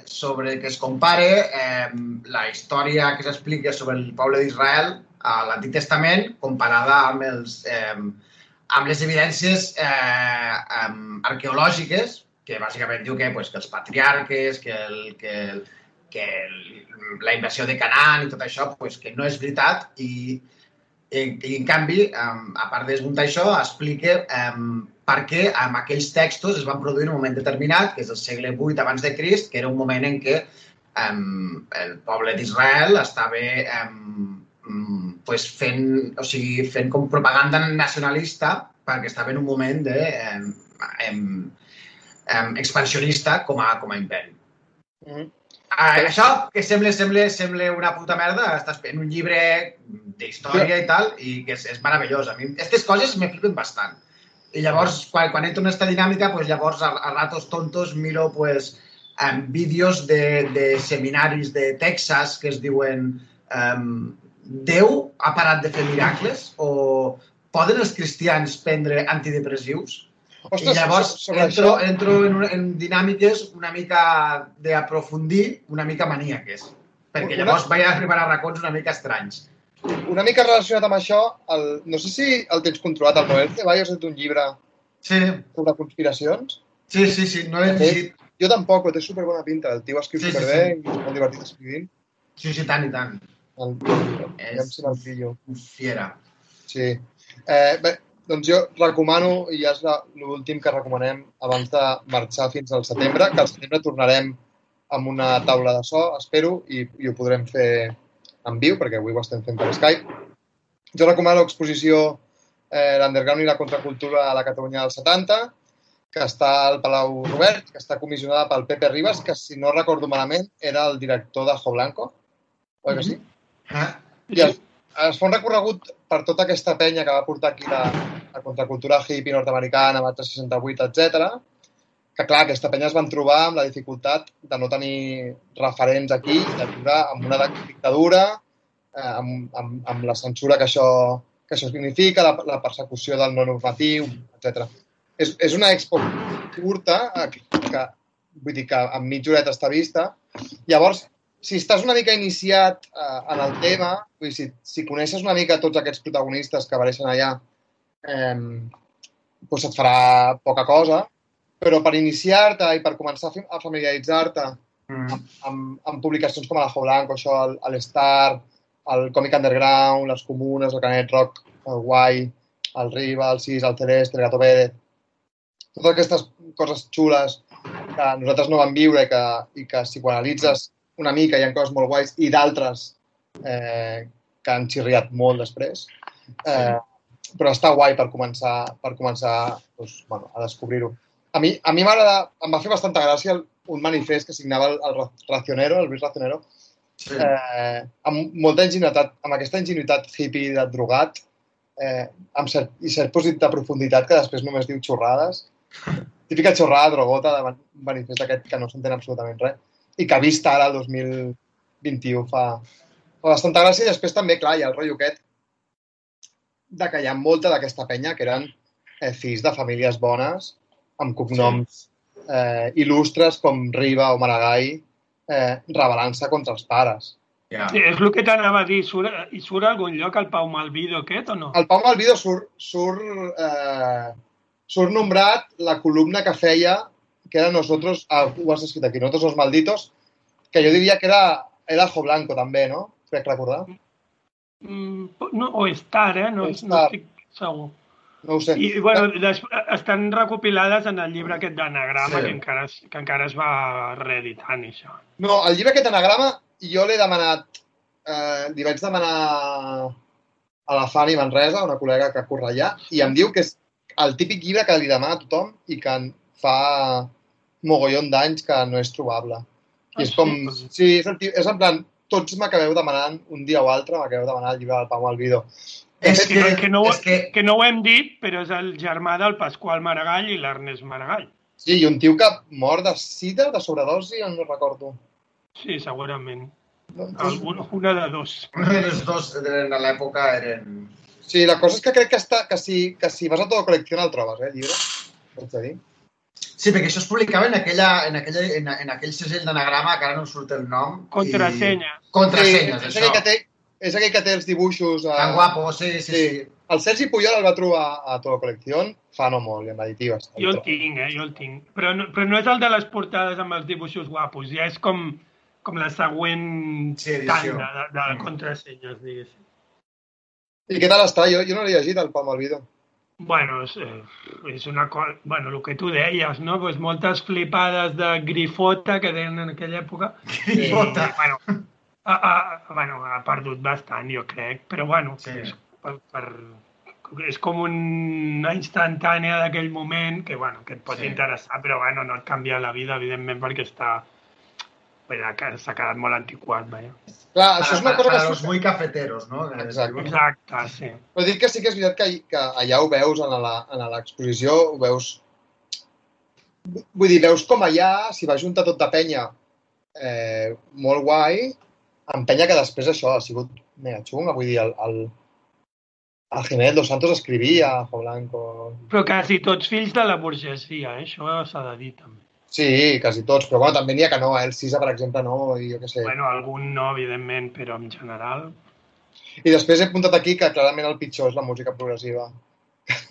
sobre que es compare eh, la història que s'explica sobre el poble d'Israel a l'Antic Testament comparada amb, els, eh, amb les evidències eh, arqueològiques que bàsicament diu que, pues, que els patriarques, que, el, que, el, que el, la invasió de Canaan i tot això, pues, que no és veritat i, i, i en canvi, a part de desmuntar això, explica um, per què amb aquells textos es van produir en un moment determinat, que és el segle VIII abans de Crist, que era un moment en què um, el poble d'Israel estava um, pues fent, o sigui, fent com propaganda nacionalista perquè estava en un moment de um, um, um, expansionista com a, com a imperi. Mm -hmm. Ah, això, que sembla, sembla, sembla una puta merda, estàs en un llibre d'història i tal, i que és, és meravellós. A mi aquestes coses me flipen bastant. I llavors, quan, quan entro en aquesta dinàmica, pues, llavors a, a ratos tontos miro pues, um, vídeos de, de seminaris de Texas que es diuen um, Déu ha parat de fer miracles o poden els cristians prendre antidepressius? Ostres, I llavors sobre entro, això, entro en, una, en dinàmiques una mica d'aprofundir, una mica maníaques. Perquè Una- llavors vaig arribar a racons una mica estranys. una mica relacionat amb això, el, no sé si el tens controlat, el Noel Ceballos ha un llibre Sí, sobre conspiracions. sí, sí, sí no he Sí. llegit. Jo tampoc, però té superbona pinta. El tio escriu Sí, sí, superbé i és molt divertit escrivint. Sí, sí, tant i tant. El, És- és... si me'l pillo. Fiera. Sí. Eh, bé, doncs jo recomano, i ja és l'últim que recomanem abans de marxar fins al setembre, que al setembre tornarem amb una taula de so, espero, i, i ho podrem fer en viu, perquè avui ho estem fent per Skype. Jo recomano l'exposició eh, L'Underground i la Contracultura a la Catalunya dels 70, que està al Palau Robert, que està comissionada pel Pepe Ribas, que, si no recordo malament, era el director de Jo Blanco. Oi que sí? Eh? I es, es fa un recorregut per tota aquesta penya que va portar aquí la, la contracultura hippie nord-americana, Mata 68, etc. Que, clar, aquesta penya es van trobar amb la dificultat de no tenir referents aquí, de viure amb una dictadura, eh, amb, amb, amb la censura que això, que això significa, la, la persecució del no normatiu, etc. És, és una expo curta, eh, que, que, vull dir que en mitja horeta està vista. Llavors, si estàs una mica iniciat eh, en el tema, vull dir, si, si coneixes una mica tots aquests protagonistes que apareixen allà, eh, doncs et farà poca cosa, però per iniciar-te i per començar a familiaritzar-te Mm. amb, amb, amb publicacions com a la Jo Blanco, això, el, el el Comic Underground, les Comunes, el Canet Rock, el Guai, el Riva, el Cis, el Celeste, el Gato Pérez, totes aquestes coses xules que nosaltres no vam viure i que, i que si ho analitzes una mica hi ha coses molt guais i d'altres eh, que han xirriat molt després. Eh, però està guai per començar, per començar doncs, bueno, a descobrir-ho. A mi, a mi m'agrada, em va fer bastanta gràcia el, un manifest que signava el, el Racionero, el Luis Racionero, Sí. eh, amb molta ingenuïtat, amb aquesta ingenuïtat hippie de drogat, eh, amb cert, i cert posit de profunditat que després només diu xorrades. Típica xorrada drogota de man- manifest aquest que no s'entén absolutament res i que vist ara, el 2021, fa, fa bastanta gràcia. I després també, clar, hi ha el rotllo aquest de que hi ha molta d'aquesta penya que eren eh, fills de famílies bones, amb cognoms eh, il·lustres com Riba o Maragall, eh, rebel·lant-se contra els pares. Ja. Sí, és el que t'anava a dir. Surt, I surt a algun lloc el Pau Malvido aquest o no? El Pau Malvido surt, surt, eh, surt nombrat la columna que feia, que era nosotros, ah, ho has escrit aquí, nosotros los malditos, que jo diria que era, era Jo Blanco també, no? Crec recordar. Mm, no o Star, eh? No, O no estic segur. No ho sé. I, bueno, des, estan recopilades en el llibre aquest d'anagrama Sí. que, encara, es- que encara es va reeditant, això. No, el llibre aquest anagrama jo l'he demanat, eh, li vaig demanar a la Fanny Manresa, una col·lega que corre allà, i em diu que és el típic llibre que li demana a tothom i que fa mogollon d'anys que no és trobable. I Ah, és com... sí? Sí, és, el, és en plan, tots m'acabeu demanant un dia o altre, m'acabeu demanant el llibre del Pau Malvido. És Que, que, no, és que que no ho hem dit, però és el germà del Pasqual Maragall i l'Ernest Maragall. Sí, i un tio que mor de sida, de sobredosi, no recordo. Sí, segurament. No? Algun, una de dos. un dels dos eren a l'època eren... Sí, la cosa és que crec que, està, que, si, que si vas a tota col·lecció el trobes, eh, el llibre. A dir. Sí, perquè això es publicava en, aquella, en, aquella, en, en aquell segell d'anagrama, que ara no em surt el nom. Contrasenya. I... Contrasenyes, és això. aquell, que té, és aquell que té els dibuixos... Eh... Tan guapo, sí, sí, sí. Sí. El Sergi Puyol el va trobar a tota col·lecció fa no molt, i en l'editiva. Jo el tinc, eh? Jo el tinc. Però no, però no és el de les portades amb els dibuixos guapos, ja és com, com la següent Sí, edició. tanda de, de Mm. contrasenyes, diguéssim. I què tal està? Jo, jo no l'he llegit, el Pau Malvido. Bueno, és, eh, és una cosa... Bueno, el que tu deies, no? Pues moltes flipades de grifota que deien en aquella època. Grifota. I, bueno, ha, ha, bueno, ha perdut bastant, jo crec, però bueno, Sí. és, per, per, és com una instantània d'aquell moment que, bueno, que et pot Sí. interessar, però bueno, no et canvia la vida, evidentment, perquè està s'ha quedat molt antiquat, vaja. Clar, això és una cosa que... los muy cafeteros, no? Exacte. Exacte, sí. Però dic que sí que és veritat que, que allà ho veus en la- en l'exposició, ho veus... Vull dir, veus com allà s'hi va juntar tot de penya eh, molt guai, amb penya que després això ha sigut mega xunga. Vull dir, el, el, el Jiménez Dos Santos escrivia, Jo Blanco... Però quasi tots fills de la burgesia, eh? això s'ha de dir també. Sí, quasi tots, però bueno, també n'hi ha que no, eh? el Sisa, per exemple, no, i jo què sé. Bueno, algun no, evidentment, però en general... I després he apuntat aquí que clarament el pitjor és la música progressiva.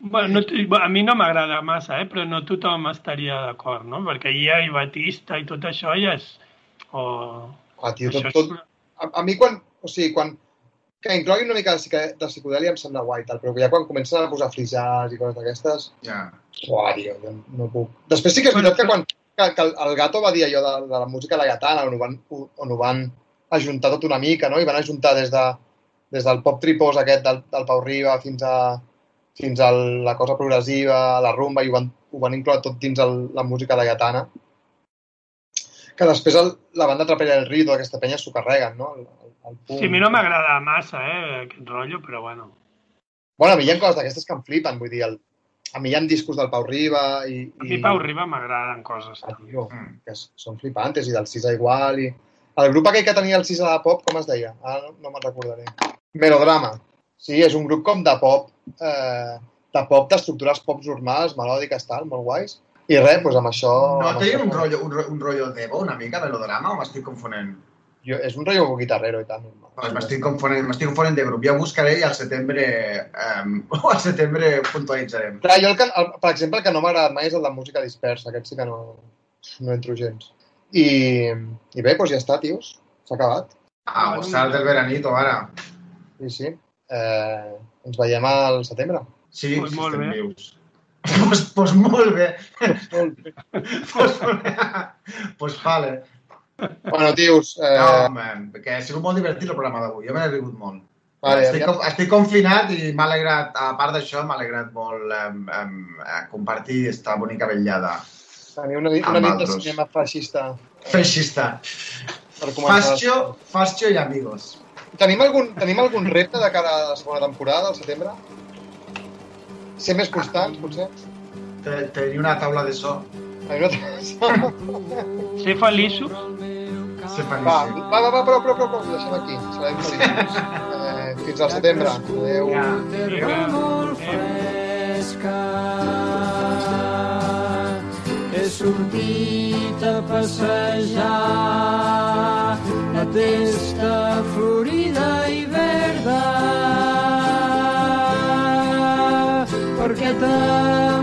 Bueno, no, a mi no m'agrada massa, eh? però no tothom estaria d'acord, no? Perquè ja i Batista i tot això ja és... O... Ah, tio, tot, tot, a, a mi quan, o sigui, quan que incloguin una mica de, psicodèlia em sembla guai, tal, però ja quan comencen a posar frisars i coses d'aquestes, Ja. uah, tio, jo no puc. Després sí que és veritat que quan que, que el, el gato va dir allò de, de la música laietana, on ho van, on ho van ajuntar tot una mica, no? I van ajuntar des, de, des del pop tripós aquest del, del Pau Riba fins a, fins a la cosa progressiva, la rumba, i ho van, ho van incloure tot dins el, la música laietana. Que després el, la banda Trapella del Rio, tota aquesta penya s'ho carreguen, no? El, el. Sí, a mi no m'agrada massa, eh, aquest rotllo, però bueno. Bueno, a mi hi ha coses d'aquestes que em flipen, vull dir, el, a mi hi ha discos del Pau Riba i... A mi i... Pau Riba m'agraden coses. Ah, tio, Mm. que són flipantes, i del Sisa igual, i... El grup aquell que tenia el Sisa de pop, com es deia? Ara no, no me'n recordaré. Melodrama. Sí, és un grup com de pop, eh, de pop d'estructures pops normals, melòdiques, tal, molt guais. I res, doncs amb això... No amb això- un rotllo, un, un rotllo d'Evo, una mica, melodrama, o m'estic confonent? Jo, és un rotllo guitarrero i tal. normal. Pues m'estic confonent, m'estic confonent de grup. Ja buscaré i al setembre, um, al setembre puntualitzarem. Clar, jo, el que, el, per exemple, el que no m'ha agradat mai és el de música dispersa. Aquest sí que no, no entro gens. I, i bé, doncs ja està, tios. S'ha acabat. Ah, gostar del veranito, ara. Sí, sí. Eh, ens veiem al setembre. Sí, Pues si molt estem bé. vius. pues, pues molt bé. Molt bé. pues, pues vale. Bueno, tios, eh, No, home, que ha sigut molt divertit el programa d'avui. Jo me n'he rigut molt. vale, estic, aviam, estic confinat i m'ha alegrat, a part d'això, m'ha alegrat molt um, um, compartir esta bonica vetllada teniu una, una nit de cinema feixista feixista. per. Fascio, fascio i amigos. Tenim algun, tenim algun repte de cara a la segona temporada, al setembre? Ser més constants, potser? Te- Tenir una taula de so. Tenim una... Ser feliços? Ser Va, feliç. va, va, va, prou, prou, prou, prou, ho deixem aquí. Serem feliços. Eh, fins al setembre. Adéu. Ja, fresca. He sortit a passejar la testa florida i verda perquè també